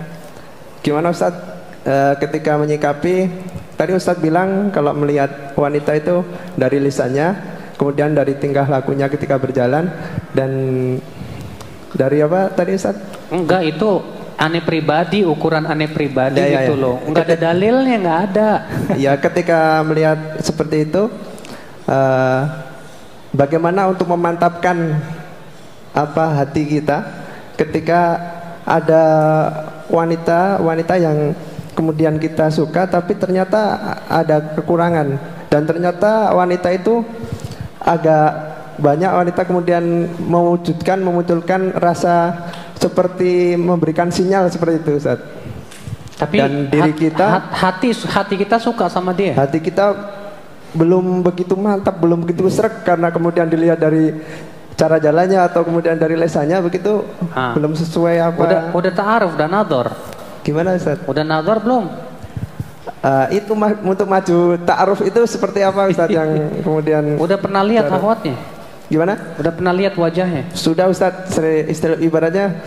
gimana Ustadz eh, ketika menyikapi tadi Ustadz bilang kalau melihat wanita itu dari lisannya kemudian dari tingkah lakunya ketika berjalan dan dari apa tadi Ustadz Enggak itu aneh pribadi, ukuran aneh pribadi Ya, ya, gitu ya. loh. Enggak ada dalilnya, enggak ada. ya ketika melihat seperti itu eh, bagaimana untuk memantapkan apa hati kita ketika ada wanita wanita yang kemudian kita suka tapi ternyata ada kekurangan dan ternyata wanita itu agak banyak wanita kemudian mewujudkan memunculkan rasa seperti memberikan sinyal seperti itu Ustaz. Tapi Dan diri kita- hat- hati hati kita suka sama dia. hati kita belum begitu mantap, belum begitu serak karena kemudian dilihat dari cara jalannya atau kemudian dari lesannya begitu Ah. belum sesuai apa. Udah udah ta'aruf, udah nador. Gimana Ustaz? Udah nador belum? Eh, itu ma- untuk maju ta'aruf itu seperti apa Ustaz yang kemudian Udah pernah lihat akhwatnya? gimana? Udah pernah lihat wajahnya? Sudah Ustaz, seri- istilah ibaratnya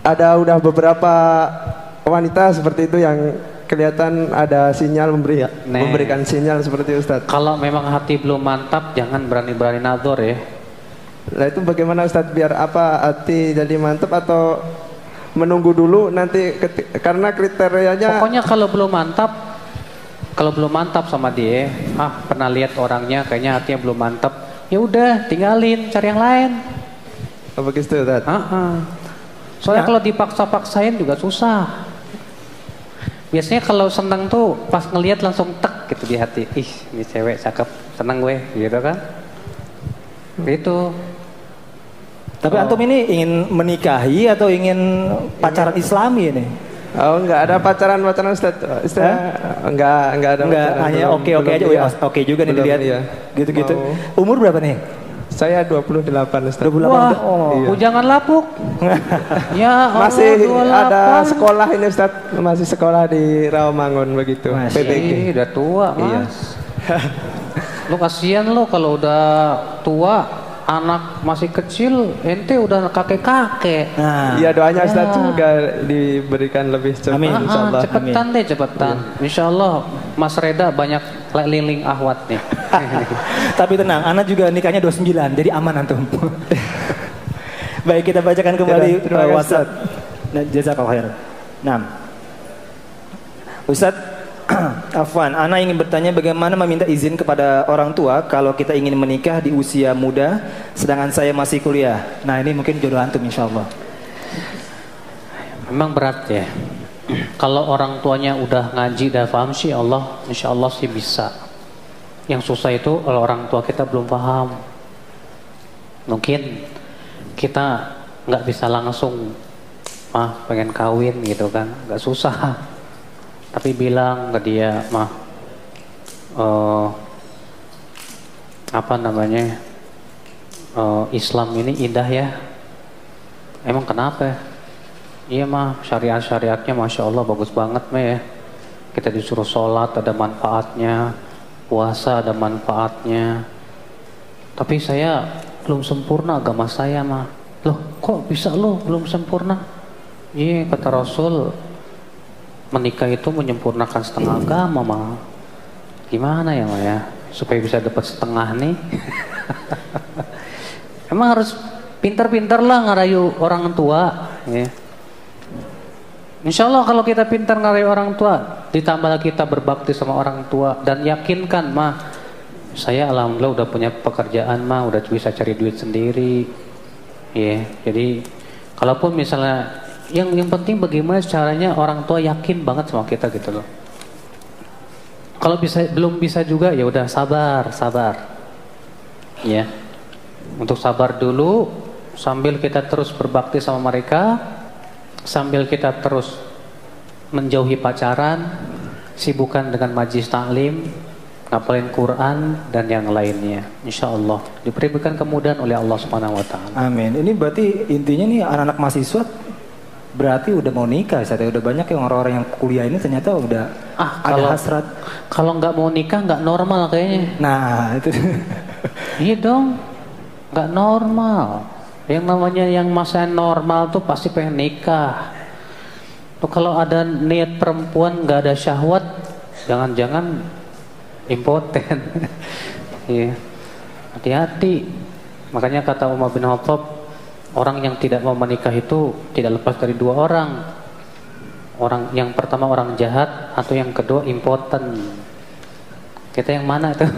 ada udah beberapa wanita seperti itu yang kelihatan ada sinyal memberi Nih. memberikan sinyal seperti itu, Ustaz. Kalau memang hati belum mantap, jangan berani-berani nador ya. Nah itu bagaimana Ustadz biar apa hati jadi mantap atau menunggu dulu nanti karena kriterianya Pokoknya kalau belum mantap, kalau belum mantap sama dia, ah pernah lihat orangnya, kayaknya hatinya belum mantap. Ya udah, tinggalin, cari yang lain. oh, begitu Ustadz. Ah, ah. Soalnya kalau dipaksa-paksain juga susah. Biasanya kalau seneng tuh pas ngelihat langsung tek gitu di hati. Ih, ini cewek cakep, seneng gue, gitu kan? Gitu. Tapi antum ini ingin menikahi atau ingin pacaran Islami ini? Oh enggak ada pacaran pacaran Ustadz. Ustadz enggak enggak ada Enggak, pacaran. hanya oke-oke belum, aja. iya. Oh, Oke juga nih Belum, dilihat. iya. Gitu-gitu. Mau- Umur berapa nih? Saya 28 Ustadz. 28. Wah, Oh. Iya. jangan lapuk. ya Allah, Masih 28. ada sekolah ini Ustadz, masih sekolah di Rawamangun begitu. Masih. PBG. Udah tua, Iya. Mas. lu kasihan lu kalau udah tua anak masih kecil, ente udah kakek-kakek. Nah, Iya doanya Ustaz Ya. semoga diberikan lebih cepat Amin. Ah, insyaallah. cepetan deh cepetan. Insya Allah Mas Reda banyak liling ahwat nih. tapi tenang, Ana juga nikahnya 29, jadi aman antum. Baik, kita bacakan kembali Ya, terima uh, WhatsApp. Nah, Jazakallah khair. Nah. Ustaz, Afwan, Ana ingin bertanya bagaimana meminta izin kepada orang tua kalau kita ingin menikah di usia muda, sedangkan saya masih kuliah. Nah, ini mungkin jodoh antum insya Allah. Memang berat ya. Kalau orang tuanya udah ngaji dan paham sih Allah, insya Allah sih bisa. Yang susah itu kalau orang tua kita belum paham. Mungkin kita nggak bisa langsung, mah pengen kawin gitu kan, nggak susah. Tapi bilang ke dia, mah eh, apa namanya eh, Islam ini indah ya. Emang kenapa? Iya mah syariat syariatnya masya Allah bagus banget mah ya. Kita disuruh sholat ada manfaatnya, puasa ada manfaatnya. Tapi saya belum sempurna agama saya mah. Loh kok bisa lo belum sempurna? Iya kata Rasul menikah itu menyempurnakan setengah agama mah. Gimana ya mah ya supaya bisa dapat setengah nih? Emang harus pintar-pintar lah ngerayu orang tua. Ya. Insya Allah kalau kita pintar ngerayu orang tua, ditambah kita berbakti sama orang tua dan yakinkan mah saya alhamdulillah udah punya pekerjaan mah udah bisa cari duit sendiri. Ya, jadi kalaupun misalnya yang yang penting bagaimana caranya orang tua yakin banget sama kita gitu loh. Kalau bisa belum bisa juga ya udah sabar, sabar. Ya. Untuk sabar dulu sambil kita terus berbakti sama mereka, sambil kita terus menjauhi pacaran, sibukkan dengan majlis taklim, ngapalin Quran dan yang lainnya. Insya Allah diberikan kemudahan oleh Allah Subhanahu Wa Taala. Amin. Ini berarti intinya nih anak-anak mahasiswa berarti udah mau nikah, saya udah banyak yang orang-orang yang kuliah ini ternyata udah Ah, ada kalau- hasrat. Kalau nggak mau nikah nggak normal kayaknya. Nah, itu Iya dong, nggak normal. Yang namanya yang masa normal tuh pasti pengen nikah. Tuh kalau ada niat perempuan nggak ada syahwat, jangan-jangan impoten. Iya, hati-hati. Makanya kata Umar bin Khattab, orang yang tidak mau menikah itu tidak lepas dari dua orang. Orang yang pertama orang jahat atau yang kedua impoten. Kita yang mana tuh?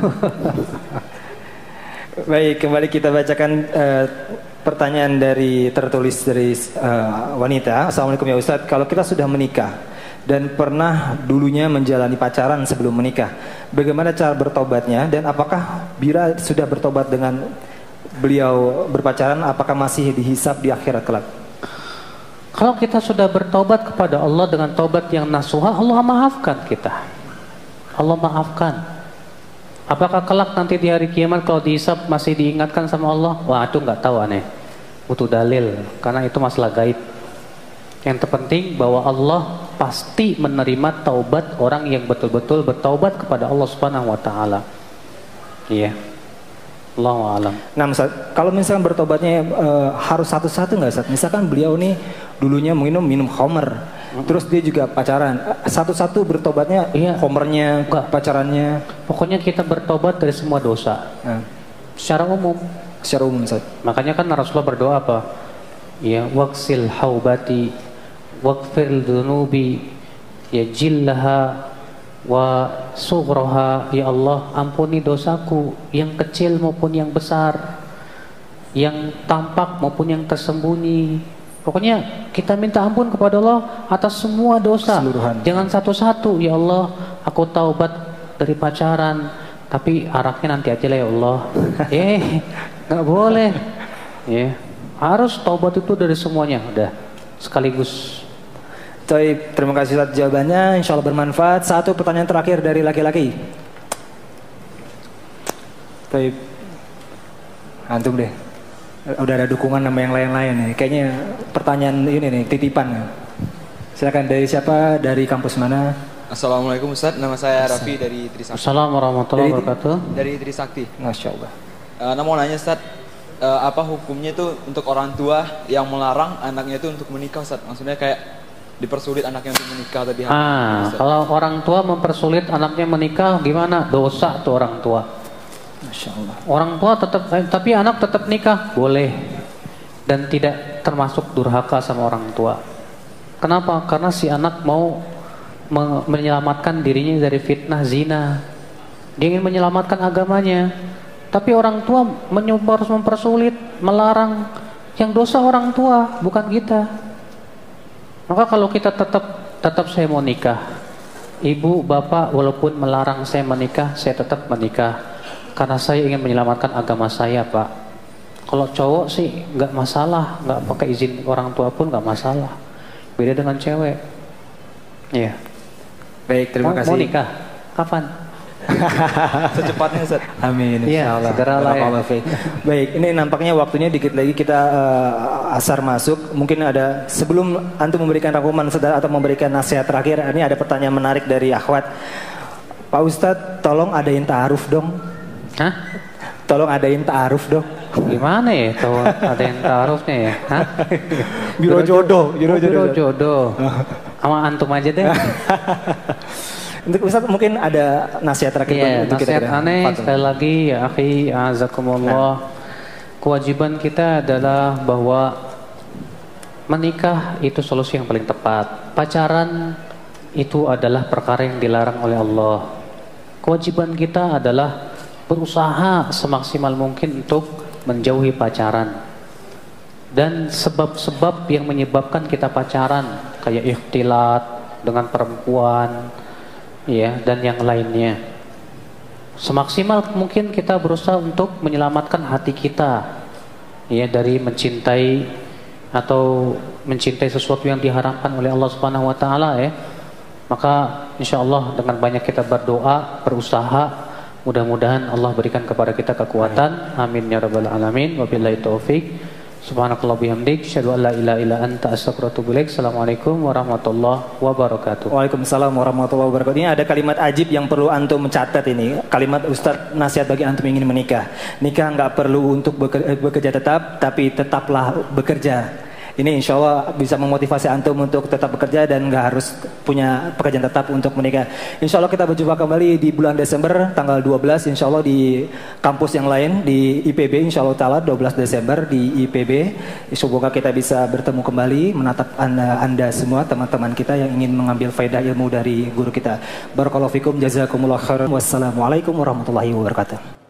Baik, kembali kita bacakan eh, pertanyaan dari tertulis dari eh, wanita. Assalamualaikum ya Ustadz. Kalau kita sudah menikah dan pernah dulunya menjalani pacaran sebelum menikah, bagaimana cara bertobatnya dan apakah Bira sudah bertobat dengan beliau berpacaran? Apakah masih dihisap di akhirat kelak? Kalau kita sudah bertobat kepada Allah dengan tobat yang nasuha, Allah maafkan kita. Allah maafkan. Apakah kelak nanti di hari kiamat kalau dihisap masih diingatkan sama Allah? Wah itu nggak tahu aneh. Butuh dalil karena itu masalah gaib. Yang terpenting bahwa Allah pasti menerima taubat orang yang betul-betul bertaubat kepada Allah Subhanahu wa taala. Iya. Allahu a'lam. Nah, Ustaz, kalau misalkan bertobatnya eh, harus satu-satu nggak, Ustaz? Misalkan beliau nih dulunya minum minum homer, terus dia juga pacaran, satu-satu bertobatnya, Iya. homernya, Enggak. pacarannya, Pokoknya kita bertobat dari semua dosa nah, secara umum. secara umum, Ustaz. Makanya kan Rasulullah berdoa apa? Ya, waksil haubati, wakfir dunubi, ya jillaha wa sughraha. Ya Allah, ampuni dosaku yang kecil maupun yang besar, yang tampak maupun yang tersembunyi. Pokoknya kita minta ampun kepada Allah atas semua dosa. Keseluruhan. Jangan satu-satu, ya Allah, aku taubat dari pacaran, tapi araknya nanti aja lah ya Allah. eh, nggak boleh. Ya, harus taubat itu dari semuanya, udah sekaligus. Taib, terima kasih Ustaz jawabannya, insya Allah bermanfaat. Satu pertanyaan terakhir dari laki-laki. Taib, antum deh. Udah ada dukungan sama yang lain-lain nih. Kayaknya pertanyaan ini nih, titipan. Silakan dari siapa? Dari kampus mana? Assalamualaikum Ustaz, nama saya Raffi dari Trisakti. Assalamualaikum warahmatullahi Dari- wabarakatuh. Dari Trisakti. Masya Allah. Uh, nah mau nanya Ustaz, eh, apa hukumnya itu untuk orang tua yang melarang anaknya itu untuk menikah Ustaz? Maksudnya kayak dipersulit anaknya untuk menikah tadi. Ah, Ustaz. kalau orang tua mempersulit anaknya menikah gimana? Dosa tuh orang tua. Masya Allah. Orang tua tetap eh, tapi anak tetap nikah boleh dan tidak termasuk durhaka sama orang tua. Kenapa? Karena si anak mau me- menyelamatkan dirinya dari fitnah zina. Dia ingin menyelamatkan agamanya. Tapi orang tua menyobar mempersulit, melarang. Yang dosa orang tua, bukan kita. Maka kalau kita tetap tetap saya mau nikah. Ibu, bapak walaupun melarang saya menikah, saya tetap menikah. Karena saya ingin menyelamatkan agama saya, Pak. Kalau cowok sih nggak masalah, nggak pakai izin orang tua pun nggak masalah. Beda dengan cewek. Iya. Baik, terima mau, kasih. Mau nikah? Kapan? Secepatnya Ustaz. Amin. Iya, insyaallah. segera lah ya. Baik, ini nampaknya waktunya dikit lagi kita eh, asar masuk. Mungkin ada sebelum antum memberikan rangkuman saudara atau memberikan nasihat terakhir, ini ada pertanyaan menarik dari akhwat. Pak Ustadz, tolong adain ta'aruf dong. Hah? Tolong adain ta'aruf dong. Gimana ya? Tahu ada yang taruhnya ya? Hah? Biro jodoh, biro Oh, biro jodoh. jodoh. Sama antum aja deh. Untuk Ustadz mungkin ada nasihat terakhir Iya, untuk nasihat kita. aneh Fadhol. sekali lagi ya akhi azakumullah. Kewajiban kita adalah bahwa menikah itu solusi yang paling tepat. Pacaran itu adalah perkara yang dilarang oleh Allah. Kewajiban kita adalah berusaha semaksimal mungkin untuk menjauhi pacaran. Dan sebab-sebab yang menyebabkan kita pacaran kayak ikhtilat dengan perempuan ya dan yang lainnya. Semaksimal mungkin kita berusaha untuk menyelamatkan hati kita ya dari mencintai atau mencintai sesuatu yang diharamkan oleh Allah Subhanahu wa taala ya. Maka insya Allah dengan banyak kita berdoa, berusaha, mudah-mudahan Allah berikan kepada kita kekuatan. Amin ya rabbal alamin. Wabillahi taufik. Subhanakallah bihamdik, syahadu an la ilaha illa anta ilaik. Assalamualaikum warahmatullahi wabarakatuh. Waalaikumsalam warahmatullahi wabarakatuh. Ini ada kalimat ajib yang perlu antum mencatat ini. Kalimat Ustadz nasihat bagi antum ingin menikah. Nikah nggak perlu untuk eh, bekerja tetap, tapi tetaplah bekerja. Ini insya Allah bisa memotivasi antum untuk tetap bekerja dan nggak harus punya pekerjaan tetap untuk menikah. Insya Allah kita berjumpa kembali di bulan Desember tanggal 12 insya Allah di kampus yang lain di IPB insya Allah Ta'ala 12 Desember di IPB. Semoga kita bisa bertemu kembali menatap anda, anda semua teman-teman kita yang ingin mengambil faedah ilmu dari guru kita. Barakallahu fikum jazakumullah khairan. Wassalamualaikum warahmatullahi wabarakatuh.